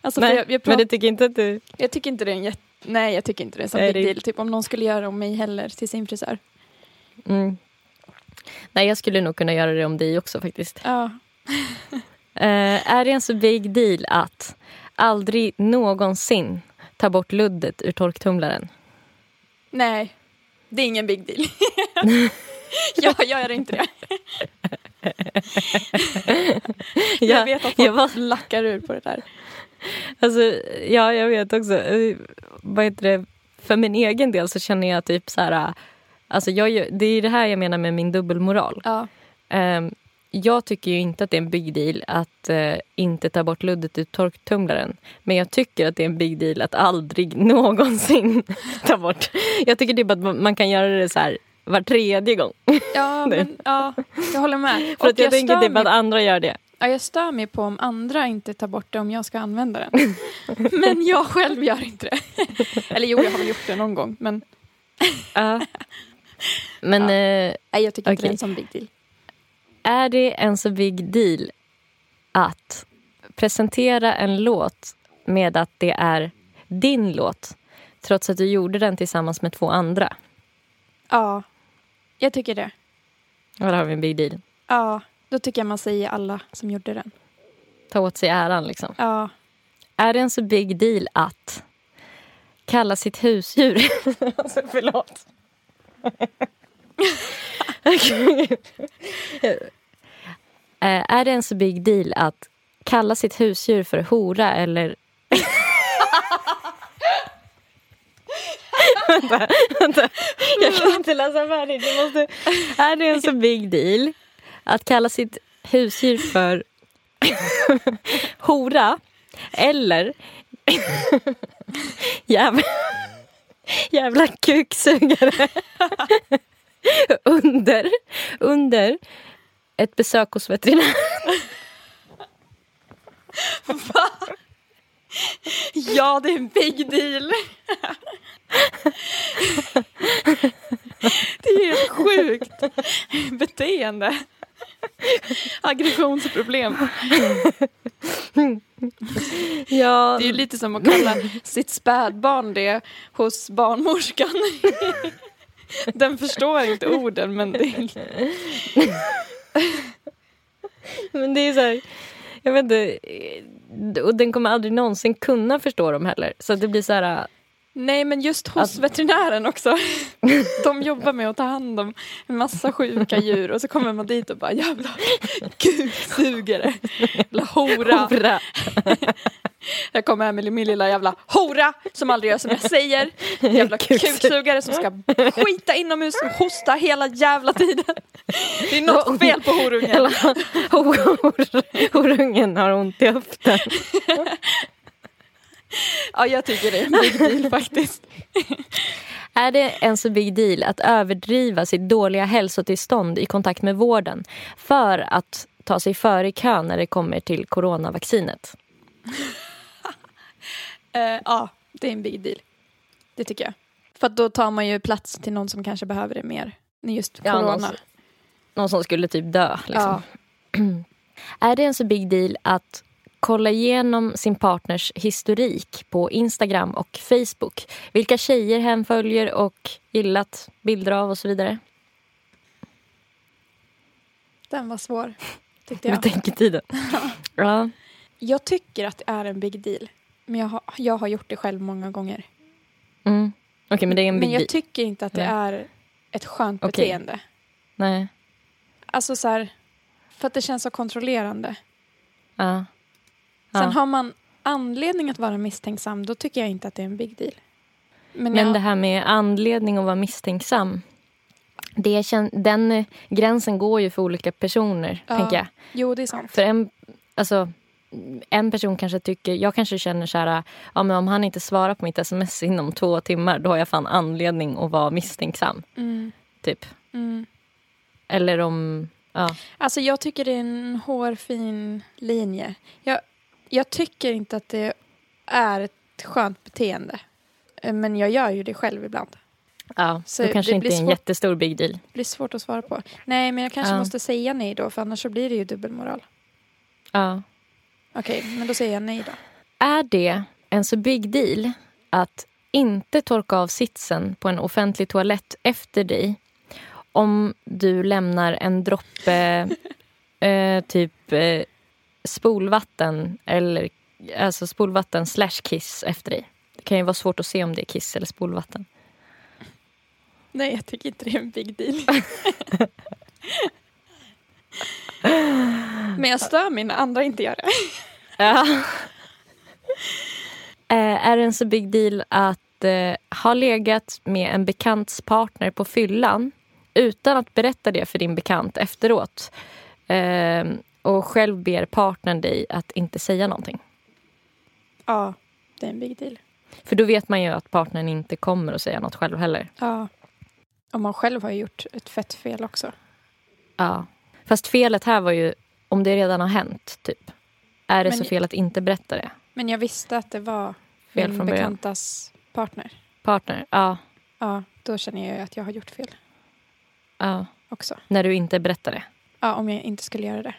Speaker 3: Alltså,
Speaker 2: Nej,
Speaker 3: jag, jag,
Speaker 2: men
Speaker 3: prat,
Speaker 2: det tycker inte att du...
Speaker 3: jag tycker inte det är en jätte... Nej, jag tycker inte det är en sån big
Speaker 2: det-
Speaker 3: deal. Typ om någon skulle göra om mig heller till sin frisör.
Speaker 2: Mm. Nej, jag skulle nog kunna göra det om dig också faktiskt.
Speaker 3: Ja.
Speaker 2: Eh, är det en så big deal att aldrig någonsin ta bort luddet ur torktumlaren?
Speaker 3: Nej, det är ingen big deal. jag gör inte det. jag vet att folk
Speaker 2: jag var,
Speaker 3: lackar ur på det där.
Speaker 2: alltså, ja, jag vet också. Eh, Vad heter det? För min egen del så känner jag typ så här... Alltså jag, det är det här jag menar med min dubbelmoral.
Speaker 3: Ja.
Speaker 2: Ehm, jag tycker ju inte att det är en big deal att eh, inte ta bort luddet ur torktumlaren. Men jag tycker att det är en big deal att aldrig någonsin ta bort. Jag tycker typ att man kan göra det så här var tredje gång.
Speaker 3: Ja, men, ja jag håller med.
Speaker 2: För att jag, tänker typ
Speaker 3: mig-
Speaker 2: att andra gör det.
Speaker 3: Ja, jag stör mig på om andra inte tar bort det om jag ska använda den. men jag själv gör inte det. Eller jo, jag har väl gjort det någon gång. Men
Speaker 2: Ja. Men
Speaker 3: Ja.
Speaker 2: eh,
Speaker 3: jag tycker inte det är en sån big deal.
Speaker 2: är det en så big deal att presentera en låt med att det är din låt trots att du gjorde den tillsammans med två andra?
Speaker 3: Ja, jag tycker det.
Speaker 2: Ja, där har vi en big deal.
Speaker 3: Ja, då tycker jag man säger alla som gjorde den.
Speaker 2: Ta åt sig äran liksom.
Speaker 3: Ja,
Speaker 2: Är det en så big deal att kalla sitt husdjur... alltså, förlåt. Uh, är det en så big deal att kalla sitt husdjur för hora eller... vänta, vänta. Jag kan inte läsa färdigt. Jag måste... Är det en så big deal att kalla sitt husdjur för hora eller jävel? jävla kuksugare under, under ett besök hos veterinär.
Speaker 3: ja det är en big deal. det är helt sjukt beteende. Aggressionsproblem.
Speaker 2: Ja,
Speaker 3: Det är ju lite som att kalla sitt spädbarn det hos barnmorskan. Den förstår inte orden men det är...
Speaker 2: men det är så här, jag vet inte, och den kommer aldrig någonsin kunna förstå dem heller. Så det blir så här,
Speaker 3: Nej men just hos veterinären också. De jobbar med att ta hand om en massa sjuka djur och så kommer man dit och bara jävla kuksugare. Jävla hora.
Speaker 2: hora.
Speaker 3: Jag kommer här med min lilla jävla hora som aldrig gör som jag säger. Jävla
Speaker 2: Kuksug-
Speaker 3: kuksugare som ska skita inomhus och hosta hela jävla tiden. Det är något fel på horungen.
Speaker 2: Hela horungen har ont i höften.
Speaker 3: Ja, jag tycker det är en big deal faktiskt.
Speaker 2: Är det en så big deal att överdriva sitt dåliga hälsotillstånd i kontakt med vården för att ta sig före i kön när det kommer till coronavaccinet?
Speaker 3: Eh, ja, det är en big deal. Det tycker jag. För då tar man ju plats till någon som kanske behöver det mer. Just
Speaker 2: Ja, någon
Speaker 3: corona.
Speaker 2: som- Någon som skulle typ dö. Liksom.
Speaker 3: Ja.
Speaker 2: Är det en så big deal att kolla igenom sin partners historik på Instagram och Facebook? Vilka tjejer hen följer och gillat bilder av och så vidare?
Speaker 3: Den var svår, tyckte
Speaker 2: Med
Speaker 3: jag.
Speaker 2: tänketiden. ja.
Speaker 3: Jag tycker att det är en big deal. Men jag har, jag har gjort det själv många gånger.
Speaker 2: Mm. Okej, men det är en big
Speaker 3: Men jag
Speaker 2: deal.
Speaker 3: tycker inte att det
Speaker 2: Nej.
Speaker 3: är ett skönt
Speaker 2: Okej.
Speaker 3: beteende.
Speaker 2: Nej.
Speaker 3: Alltså så här, för att det känns så kontrollerande.
Speaker 2: Ja.
Speaker 3: Sen
Speaker 2: Ja.
Speaker 3: har man anledning att vara misstänksam, då tycker jag inte att det är en big deal. Men,
Speaker 2: Men
Speaker 3: jag,
Speaker 2: det här med anledning att vara misstänksam. Det kän- den gränsen går ju för olika personer,
Speaker 3: Ja.
Speaker 2: tänker jag.
Speaker 3: Jo, det är sant.
Speaker 2: För en, alltså, en person kanske tycker, jag kanske känner så här, ja, men om han inte svarar på mitt sms inom två timmar då har jag fan anledning att vara misstänksam.
Speaker 3: Mm,
Speaker 2: Typ.
Speaker 3: mm.
Speaker 2: Eller om, ja.
Speaker 3: Alltså jag tycker det är en hårfin linje. Jag, jag tycker inte att det är ett skönt beteende. Eh, Men jag gör ju det själv ibland.
Speaker 2: ja
Speaker 3: Så
Speaker 2: då kanske
Speaker 3: det
Speaker 2: inte är en
Speaker 3: svårt.
Speaker 2: jättestor big deal.
Speaker 3: Det blir svårt att svara på. Nej, men jag kanske
Speaker 2: Ja.
Speaker 3: måste säga nej då, för annars så blir det ju dubbelmoral.
Speaker 2: Ja.
Speaker 3: Okej, men då säger jag nej då.
Speaker 2: Är det en så big deal att inte torka av sitsen på en offentlig toalett efter dig om du lämnar en droppe eh, typ eh, spolvatten eller alltså spolvatten slash kiss efter dig? Det kan ju vara svårt att se om det är kiss eller spolvatten.
Speaker 3: Nej, jag tycker inte det är en big deal. men jag stör mig när andra inte gör det.
Speaker 2: Ja. Eh, är det en så big deal att eh, ha legat med en bekants partner på fyllan utan att berätta det för din bekant efteråt eh, och själv ber partnern dig att inte säga någonting.
Speaker 3: Ja, det är en big deal.
Speaker 2: För då vet man ju att partnern inte kommer att säga något själv heller.
Speaker 3: Ja. Och man själv har gjort ett fett fel också.
Speaker 2: Ja. Fast felet här var ju om det redan har hänt, typ. Är det
Speaker 3: Men-
Speaker 2: så fel att inte berätta det?
Speaker 3: Men jag visste att det var
Speaker 2: Fel
Speaker 3: min
Speaker 2: från början.
Speaker 3: bekantas partner.
Speaker 2: Partner? Ja.
Speaker 3: Ja, då känner jag ju att jag har gjort fel
Speaker 2: ja.
Speaker 3: också.
Speaker 2: När du inte berättar det?
Speaker 3: Ja, om jag inte skulle göra det.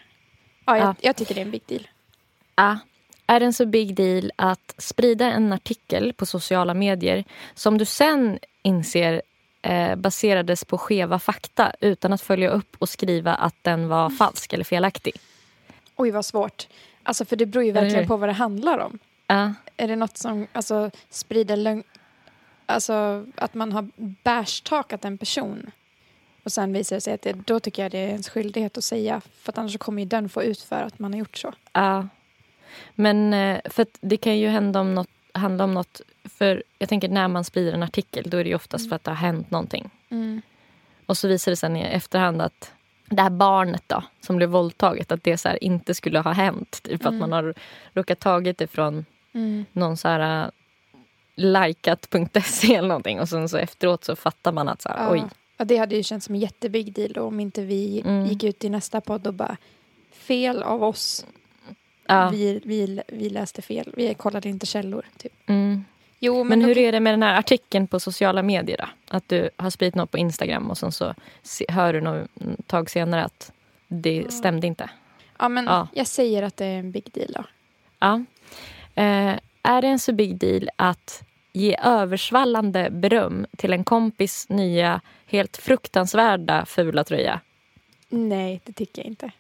Speaker 3: Ja, jag,
Speaker 2: Ja.
Speaker 3: jag tycker det är en big deal.
Speaker 2: Ja. Är en så big deal att sprida en artikel på sociala medier som du sen inser eh, baserades på skeva fakta utan att följa upp och skriva att den var falsk eller felaktig?
Speaker 3: Oj, vad svårt. Alltså, för det beror ju verkligen på vad det handlar om.
Speaker 2: Ja.
Speaker 3: Är det något som alltså, sprider lögn... Alltså att man har bärstakat en person och sen visar det sig att det, då tycker jag det är ens skyldighet att säga för att annars kommer ju den få ut för att man har gjort så.
Speaker 2: Ja. Men eh, för att det kan ju hända om något, handla om något... För jag tänker när man sprider en artikel då är det ju oftast för att det har hänt någonting. Och så visar det sig i efterhand att det här barnet då, som blev våldtaget, att det så här inte skulle ha hänt. Typ att man har råkat tagit det från någon så här uh, likat.se eller någonting och sen så efteråt så fattar man att så här,
Speaker 3: Ja.
Speaker 2: oj.
Speaker 3: Ja, det hade ju känts som en jättebig deal då, om inte vi
Speaker 2: Mm.
Speaker 3: gick ut i nästa podd och bara fel av oss.
Speaker 2: Ja.
Speaker 3: Vi, vi, vi läste fel. Vi kollade inte källor. Typ.
Speaker 2: Mm.
Speaker 3: Jo, men,
Speaker 2: Men hur
Speaker 3: okej.
Speaker 2: är det med den här artikeln på sociala medier då? Att du har spridit något på Instagram och sen så hör du något tag senare att det stämde inte.
Speaker 3: Ja, men
Speaker 2: Ja.
Speaker 3: jag säger att det är en big deal då.
Speaker 2: Ja. Eh, är det en så big deal att ge översvallande beröm till en kompis nya helt fruktansvärda fula tröja?
Speaker 3: Nej, det tycker jag inte.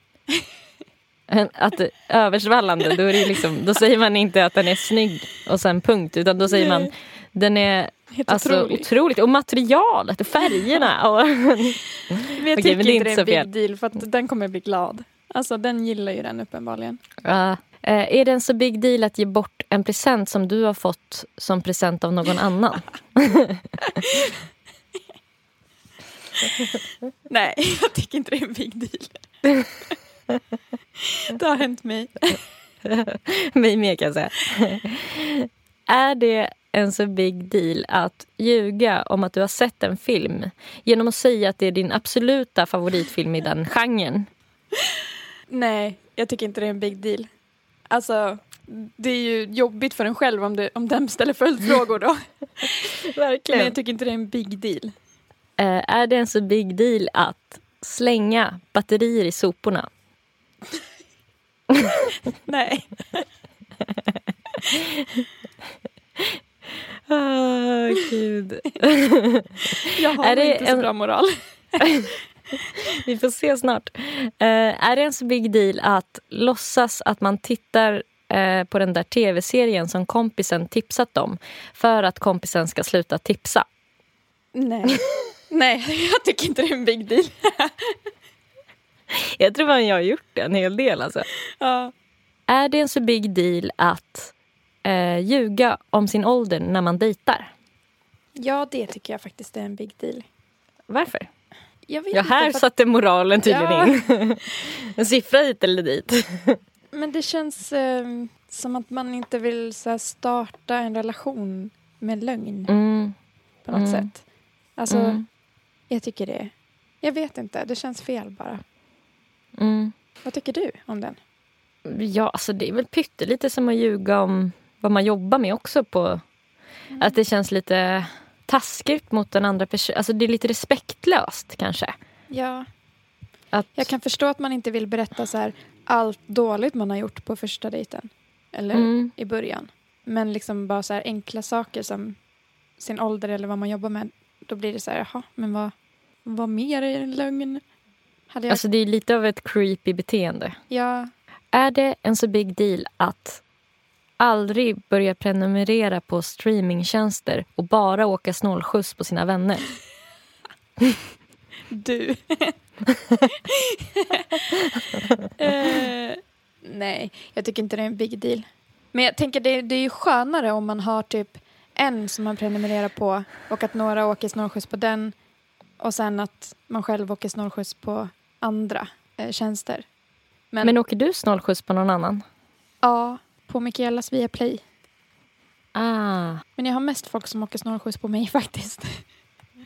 Speaker 2: Att översvallande, då, är det liksom, då säger man inte att den är snygg och sen punkt. Utan då säger man
Speaker 3: Nej.
Speaker 2: den är
Speaker 3: Helt
Speaker 2: alltså,
Speaker 3: otroligt.
Speaker 2: otroligt. Och materialet och färgerna. Och,
Speaker 3: Men jag tycker
Speaker 2: men det
Speaker 3: inte det är en
Speaker 2: fel.
Speaker 3: big deal för att den kommer bli glad. Alltså den gillar ju den uppenbarligen.
Speaker 2: Ja. Eh, är det en så big deal att ge bort en present som du har fått som present av någon annan?
Speaker 3: Nej, jag tycker inte det är en big deal. det har hänt mig.
Speaker 2: Mig med kan jag säga. Är det en så big deal att ljuga om att du har sett en film genom att säga att det är din absoluta favoritfilm i den genren?
Speaker 3: Nej, jag tycker inte det är en big deal. Alltså, det är ju jobbigt för en själv om, det, om den ställer följdfrågor då. Men jag tycker inte det är en big deal.
Speaker 2: Eh, är det en så big deal att slänga batterier i soporna?
Speaker 3: Nej.
Speaker 2: Oh, gud.
Speaker 3: Jag har
Speaker 2: Är
Speaker 3: inte så
Speaker 2: en-
Speaker 3: bra moral.
Speaker 2: Vi får se snart. Eh, är det en så big deal att låtsas att man tittar eh, på den där tv-serien som kompisen tipsat om för att kompisen ska sluta tipsa?
Speaker 3: Nej. Nej, jag tycker inte det är en big deal.
Speaker 2: Jag tror att jag har gjort det en hel del. Alltså.
Speaker 3: Ja.
Speaker 2: Är det en så big deal att eh, ljuga om sin ålder när man dejtar?
Speaker 3: ja, det tycker jag faktiskt är en big deal.
Speaker 2: Varför?
Speaker 3: Jag vet
Speaker 2: Ja, här
Speaker 3: inte, för att-
Speaker 2: satte moralen tydligen
Speaker 3: Ja.
Speaker 2: in. En siffra hit eller dit.
Speaker 3: Men det känns eh, som att man inte vill så här, starta en relation med lögn
Speaker 2: Mm.
Speaker 3: på något
Speaker 2: Mm.
Speaker 3: sätt. Alltså,
Speaker 2: Mm.
Speaker 3: jag tycker det. Jag vet inte, det känns fel bara.
Speaker 2: Mm.
Speaker 3: Vad tycker du om den?
Speaker 2: Ja, alltså det är väl pyttelite som att ljuga om vad man jobbar med också. på Att det känns lite taskigt mot den andra personen. Alltså det är lite respektlöst kanske.
Speaker 3: Ja,
Speaker 2: Att,
Speaker 3: jag kan förstå att man inte vill berätta så här, allt dåligt man har gjort på första dejten. Eller
Speaker 2: Mm.
Speaker 3: i början. Men liksom bara så här enkla saker som sin ålder eller vad man jobbar med. Då blir det så här, jaha, men vad, vad mer är en lögn? Hade jag...
Speaker 2: Alltså det är lite av ett creepy beteende.
Speaker 3: ja,
Speaker 2: Är det en så big deal att aldrig börja prenumerera på streamingtjänster och bara åka snålskjuts på sina vänner?
Speaker 3: Du. eh, nej, jag tycker inte det är en big deal. Men jag tänker det, det är ju skönare om man har typ en som man prenumererar på och att några åker snålskjuts på den Och sen att man själv åker snålskjuts på andra eh, tjänster. Men,
Speaker 2: Men åker du snålskjuts på någon annan?
Speaker 3: ja, på Mikaelas Viaplay.
Speaker 2: Ah,
Speaker 3: Men jag har mest folk som åker snålskjuts på mig faktiskt.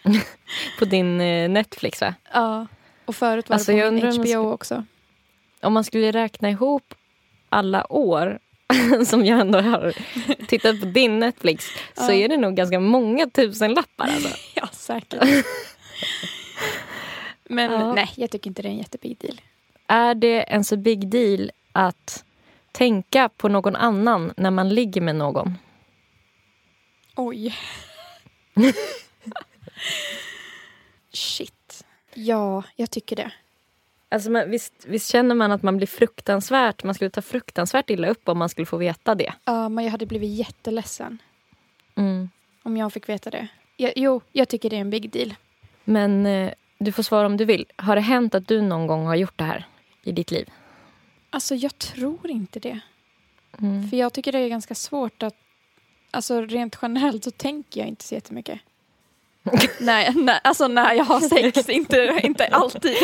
Speaker 2: på din eh, Netflix va?
Speaker 3: Ja. Och förut var
Speaker 2: Alltså,
Speaker 3: det på min HBO
Speaker 2: ska-
Speaker 3: också.
Speaker 2: Om man skulle räkna ihop alla år som jag ändå har tittat på din Netflix så
Speaker 3: Ja.
Speaker 2: är det nog ganska många tusenlappar. Alltså.
Speaker 3: Ja, säkert. Men
Speaker 2: Ja.
Speaker 3: nej, jag tycker inte det är en jättebig deal.
Speaker 2: Är det en så big deal att tänka på någon annan när man ligger med någon?
Speaker 3: Oj. Shit. Ja, jag tycker det.
Speaker 2: Alltså, man, visst, visst känner man att man blir fruktansvärt, man skulle ta fruktansvärt illa upp om man skulle få veta det?
Speaker 3: Ja, men jag hade blivit jätteledsen
Speaker 2: Mm.
Speaker 3: om jag fick veta det. Ja, jo, jag tycker det är en big deal.
Speaker 2: Men eh, du får svara om du vill. Har det hänt att du någon gång har gjort det här i ditt liv?
Speaker 3: Alltså, jag tror inte det.
Speaker 2: Mm.
Speaker 3: För jag tycker det är ganska svårt att... Alltså rent generellt så tänker jag inte så jättemycket. nej, nej, alltså när jag har sex, inte, inte alltid.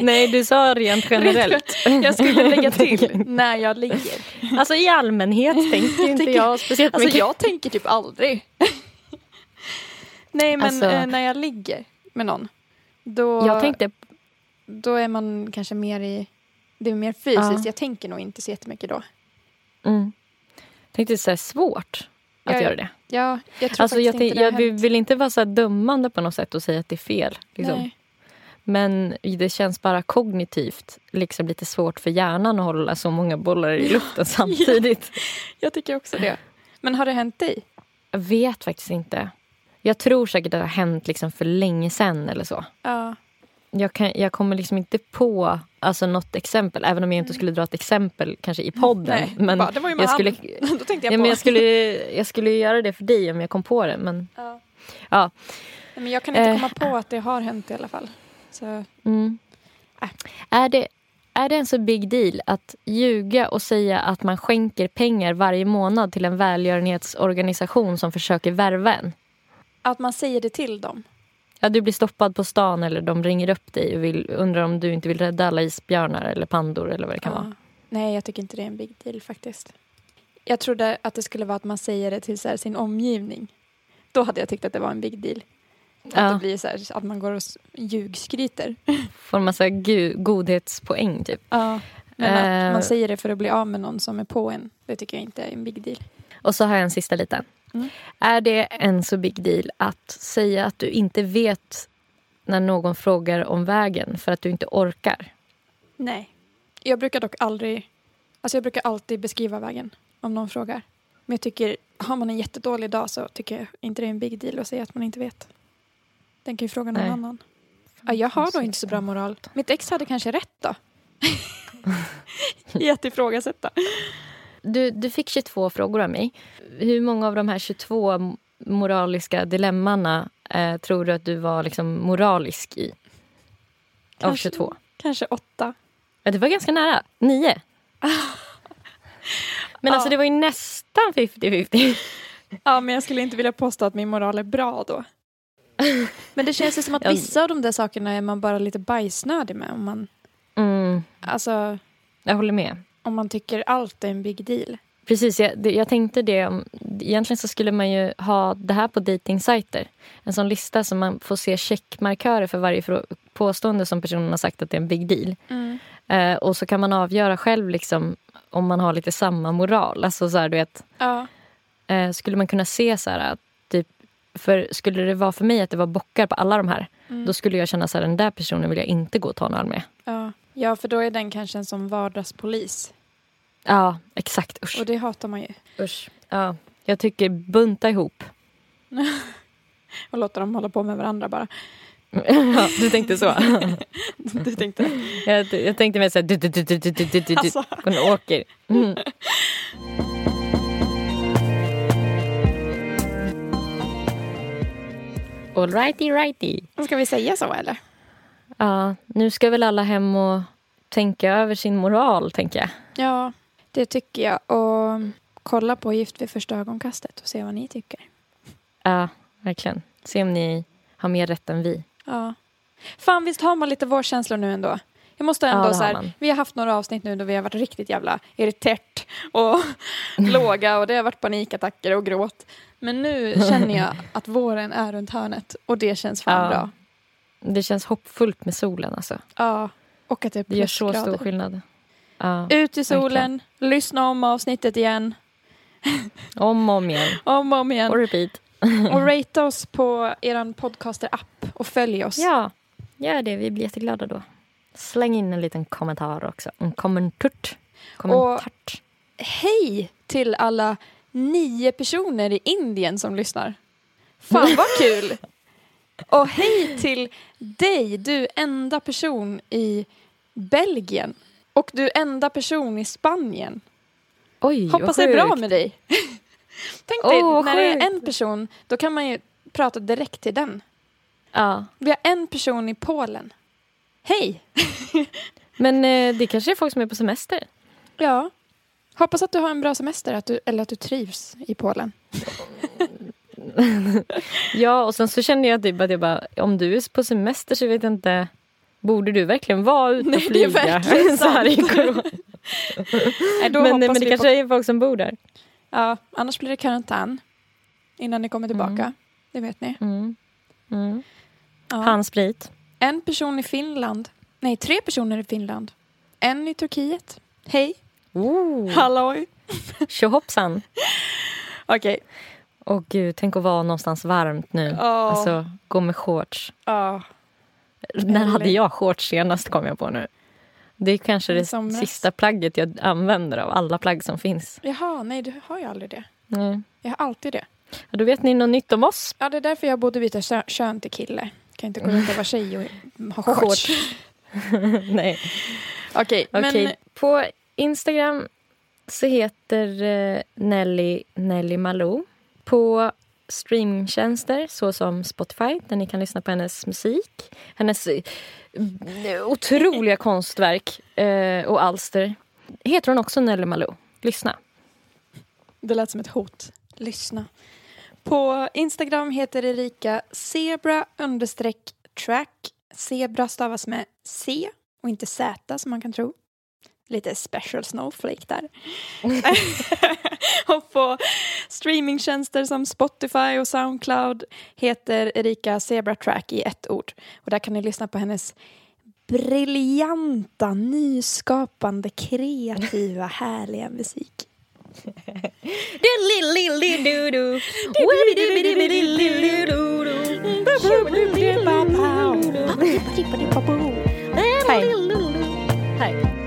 Speaker 2: Nej, du sa rent generellt.
Speaker 3: Jag skulle lägga till när jag ligger.
Speaker 2: Alltså i allmänhet tänker inte jag speciellt
Speaker 3: Alltså
Speaker 2: mycket.
Speaker 3: jag tänker typ aldrig. Nej men
Speaker 2: Alltså-
Speaker 3: eh, när jag ligger med någon. Då,
Speaker 2: Jag tänkte,
Speaker 3: då är man kanske mer i... Det är mer fysiskt.
Speaker 2: Ja.
Speaker 3: Jag tänker nog inte så jättemycket då.
Speaker 2: mm, tänkte så här svårt att
Speaker 3: Jag-
Speaker 2: göra det.
Speaker 3: Ja, jag tror
Speaker 2: Alltså jag,
Speaker 3: inte det
Speaker 2: jag vill, vill inte vara så dömande på något sätt och säga att det är fel. Liksom. Men det känns bara kognitivt liksom lite svårt för hjärnan att hålla så många bollar i luften samtidigt.
Speaker 3: Jag tycker också det. Men har det hänt dig?
Speaker 2: Jag vet faktiskt inte. Jag tror säkert att det har hänt liksom för länge sedan eller så.
Speaker 3: Ja.
Speaker 2: Jag, kan, jag kommer liksom inte på alltså, något exempel, även om jag inte skulle dra ett exempel kanske i podden.
Speaker 3: Nej,
Speaker 2: men
Speaker 3: bara, det var ju med
Speaker 2: jag skulle.
Speaker 3: Då tänkte jag
Speaker 2: ja,
Speaker 3: på...
Speaker 2: men jag, skulle, jag skulle göra det för dig om jag kom på det. Men,
Speaker 3: Ja.
Speaker 2: ja.
Speaker 3: Nej, Men jag kan inte
Speaker 2: Eh.
Speaker 3: komma på att det har hänt i alla fall. Så,
Speaker 2: Mm.
Speaker 3: Äh.
Speaker 2: Är, det, är det en så big deal att ljuga och säga att man skänker pengar varje månad till en välgörenhetsorganisation som försöker värva en?
Speaker 3: att man säger det till dem.
Speaker 2: Ja, du blir stoppad på stan eller de ringer upp dig och vill, undrar om du inte vill rädda alla isbjörnar eller pandor eller vad det kan
Speaker 3: Ja.
Speaker 2: vara.
Speaker 3: Nej, jag tycker inte det är en big deal faktiskt. Jag trodde att det skulle vara att man säger det till här, sin omgivning. Då hade jag tyckt att det var en big deal. Att det
Speaker 2: Ja,
Speaker 3: blir så här, att man går och ljugskryter.
Speaker 2: får en massa godhetspoäng typ.
Speaker 3: Ja. Men att
Speaker 2: Eh.
Speaker 3: man säger det för att bli av med någon som är på en, det tycker jag inte är en big deal.
Speaker 2: Och så har jag en sista liten.
Speaker 3: Mm.
Speaker 2: Är det en så big deal att säga att du inte vet när någon frågar om vägen för att du inte orkar?
Speaker 3: Nej. Jag brukar dock aldrig, alltså jag brukar alltid beskriva vägen om någon frågar. Men jag tycker, har man en jättedålig dag så tycker jag inte det är en big deal att säga att man inte vet. Den kan ju fråga någon
Speaker 2: Nej.
Speaker 3: annan. Ja, jag har då inte så bra moral. Mitt ex hade kanske rätt då. I att ifrågasätta.
Speaker 2: Du, du fick 22 frågor av mig. Hur många av de här 22 m- moraliska dilemmana eh, tror du att du var liksom moralisk i? Av
Speaker 3: Kanske.
Speaker 2: 22?
Speaker 3: Kanske åtta.
Speaker 2: Ja, det var ganska nära. Nio. Men alltså
Speaker 3: Ja.
Speaker 2: det var ju nästan 50-50.
Speaker 3: Ja, men jag skulle inte vilja påstå att min moral är bra då. Men det känns ju som att vissa av de där sakerna är man bara lite bajsnödig med. Om man,
Speaker 2: Mm,
Speaker 3: alltså,
Speaker 2: jag håller med.
Speaker 3: Om man tycker allt är en big deal.
Speaker 2: Precis, jag, jag tänkte det. Egentligen så skulle man ju ha det här på dejtingsajter. En sån lista som man får se checkmarkörer för varje påstående som personen har sagt att det är en big deal. Eh, och så kan man avgöra själv liksom, om man har lite samma moral. Alltså så här, du vet,
Speaker 3: Ja.
Speaker 2: eh, skulle man kunna se så här att typ, för skulle det vara för mig att det var bockar på alla de här
Speaker 3: Mm.
Speaker 2: då skulle jag känna så här, den där personen vill jag inte gå tonal med.
Speaker 3: Ja. ja, för då är den kanske en som vardagspolis.
Speaker 2: Ja, exakt. Usch.
Speaker 3: Och det hatar man ju.
Speaker 2: Usch. Ja, jag tycker bunta ihop.
Speaker 3: Och låta dem hålla på med varandra bara.
Speaker 2: ja, du tänkte så?
Speaker 3: Du tänkte
Speaker 2: jag, jag tänkte mer så här... Du, du, du, du, du, du, du, du,
Speaker 3: Alltså.
Speaker 2: Hon åker. Mm. All righty, righty.
Speaker 3: Ska vi säga så eller?
Speaker 2: Ja, nu ska väl alla hem och tänka över sin moral, tänker jag.
Speaker 3: Ja, det tycker jag. Och kolla på Gift vid första ögonkastet och se vad ni tycker.
Speaker 2: Ja, verkligen. Se om ni har mer rätt än vi.
Speaker 3: Ja, Fan visst har man lite vårkänslor nu ändå. Jag måste
Speaker 2: Ja,
Speaker 3: ändå
Speaker 2: har
Speaker 3: så här,
Speaker 2: man.
Speaker 3: vi har haft några avsnitt nu då vi har varit riktigt jävla irriterat och låga och det har varit panikattacker och gråt. Men nu känner jag att våren är runt hörnet och det känns fan
Speaker 2: Ja.
Speaker 3: bra.
Speaker 2: Det känns hoppfullt med solen alltså.
Speaker 3: Ja, och att det är
Speaker 2: Det gör så stor skillnad. Ja.
Speaker 3: Ut i solen, lyssna om avsnittet igen,
Speaker 2: Om och om igen.
Speaker 3: om och om igen.
Speaker 2: Och repeat.
Speaker 3: Och rate oss på er podcaster-app och följ oss.
Speaker 2: Ja, gör det. Vi blir jätteglada då. Släng in en liten kommentar också. En kommentart. Kommentart.
Speaker 3: Hej till alla nio personer i Indien som lyssnar. Fan vad kul! Och hej till dig, du enda person i Belgien. Och du enda person i Spanien.
Speaker 2: Oj,
Speaker 3: Hoppas det är bra med dig. Tänk dig, när det är en person, då kan man ju prata direkt till den.
Speaker 2: Ja.
Speaker 3: Vi har en person i Polen. Hej!
Speaker 2: Men eh, det kanske är folk som är på semester.
Speaker 3: Ja. Hoppas att du har en bra semester att du, eller att du trivs i Polen.
Speaker 2: Ja, och sen så kände jag typ att jag bara, om du är på semester så vet jag inte, borde du verkligen vara ute och
Speaker 3: Nej, det är
Speaker 2: flyga?
Speaker 3: verkligen
Speaker 2: så här i corona.
Speaker 3: Nej,
Speaker 2: men det kanske
Speaker 3: på,
Speaker 2: är folk som bor där.
Speaker 3: ja, annars blir det karantän innan ni kommer tillbaka.
Speaker 2: Mm.
Speaker 3: Det vet ni.
Speaker 2: Mm. Mm.
Speaker 3: Ja.
Speaker 2: Handsprit.
Speaker 3: En person i Finland. Nej, tre personer i Finland. En i Turkiet. Hej.
Speaker 2: Oh.
Speaker 3: Halloj.
Speaker 2: Tjohoppsan.
Speaker 3: Okej.
Speaker 2: Åh gud, tänk att vara någonstans varmt nu.
Speaker 3: Ja.
Speaker 2: Alltså, gå med shorts.
Speaker 3: Ja.
Speaker 2: När hade jag shorts senast kom jag på nu. Det är kanske det sista plagget jag använder av alla plagg som finns.
Speaker 3: Jaha, nej du har ju aldrig det.
Speaker 2: Nej.
Speaker 3: Jag har alltid det.
Speaker 2: Ja, då vet ni något nytt om oss.
Speaker 3: Ja, det är därför jag borde byta kö- kön till kille. Kan inte gå runt och vara tjej och ha shorts.
Speaker 2: Nej.
Speaker 3: Okej,
Speaker 2: Okej,
Speaker 3: men
Speaker 2: på Instagram så heter eh, Nelly Nelly Malou. På streamingtjänster såsom Spotify där ni kan lyssna på hennes musik. Hennes eh, otroliga konstverk eh, och alster. Heter hon också Nelly Malou? Lyssna.
Speaker 3: det lät som ett hot. Lyssna. På Instagram heter Erika zebra understreck track. Zebra stavas med C och inte Z som man kan tro. Lite special snowflake där. och på streamingtjänster som Spotify och Soundcloud heter Erika Zebratrack i ett ord. Och där kan ni lyssna på hennes briljanta, nyskapande, kreativa, härliga musik.
Speaker 2: Hej. Hej.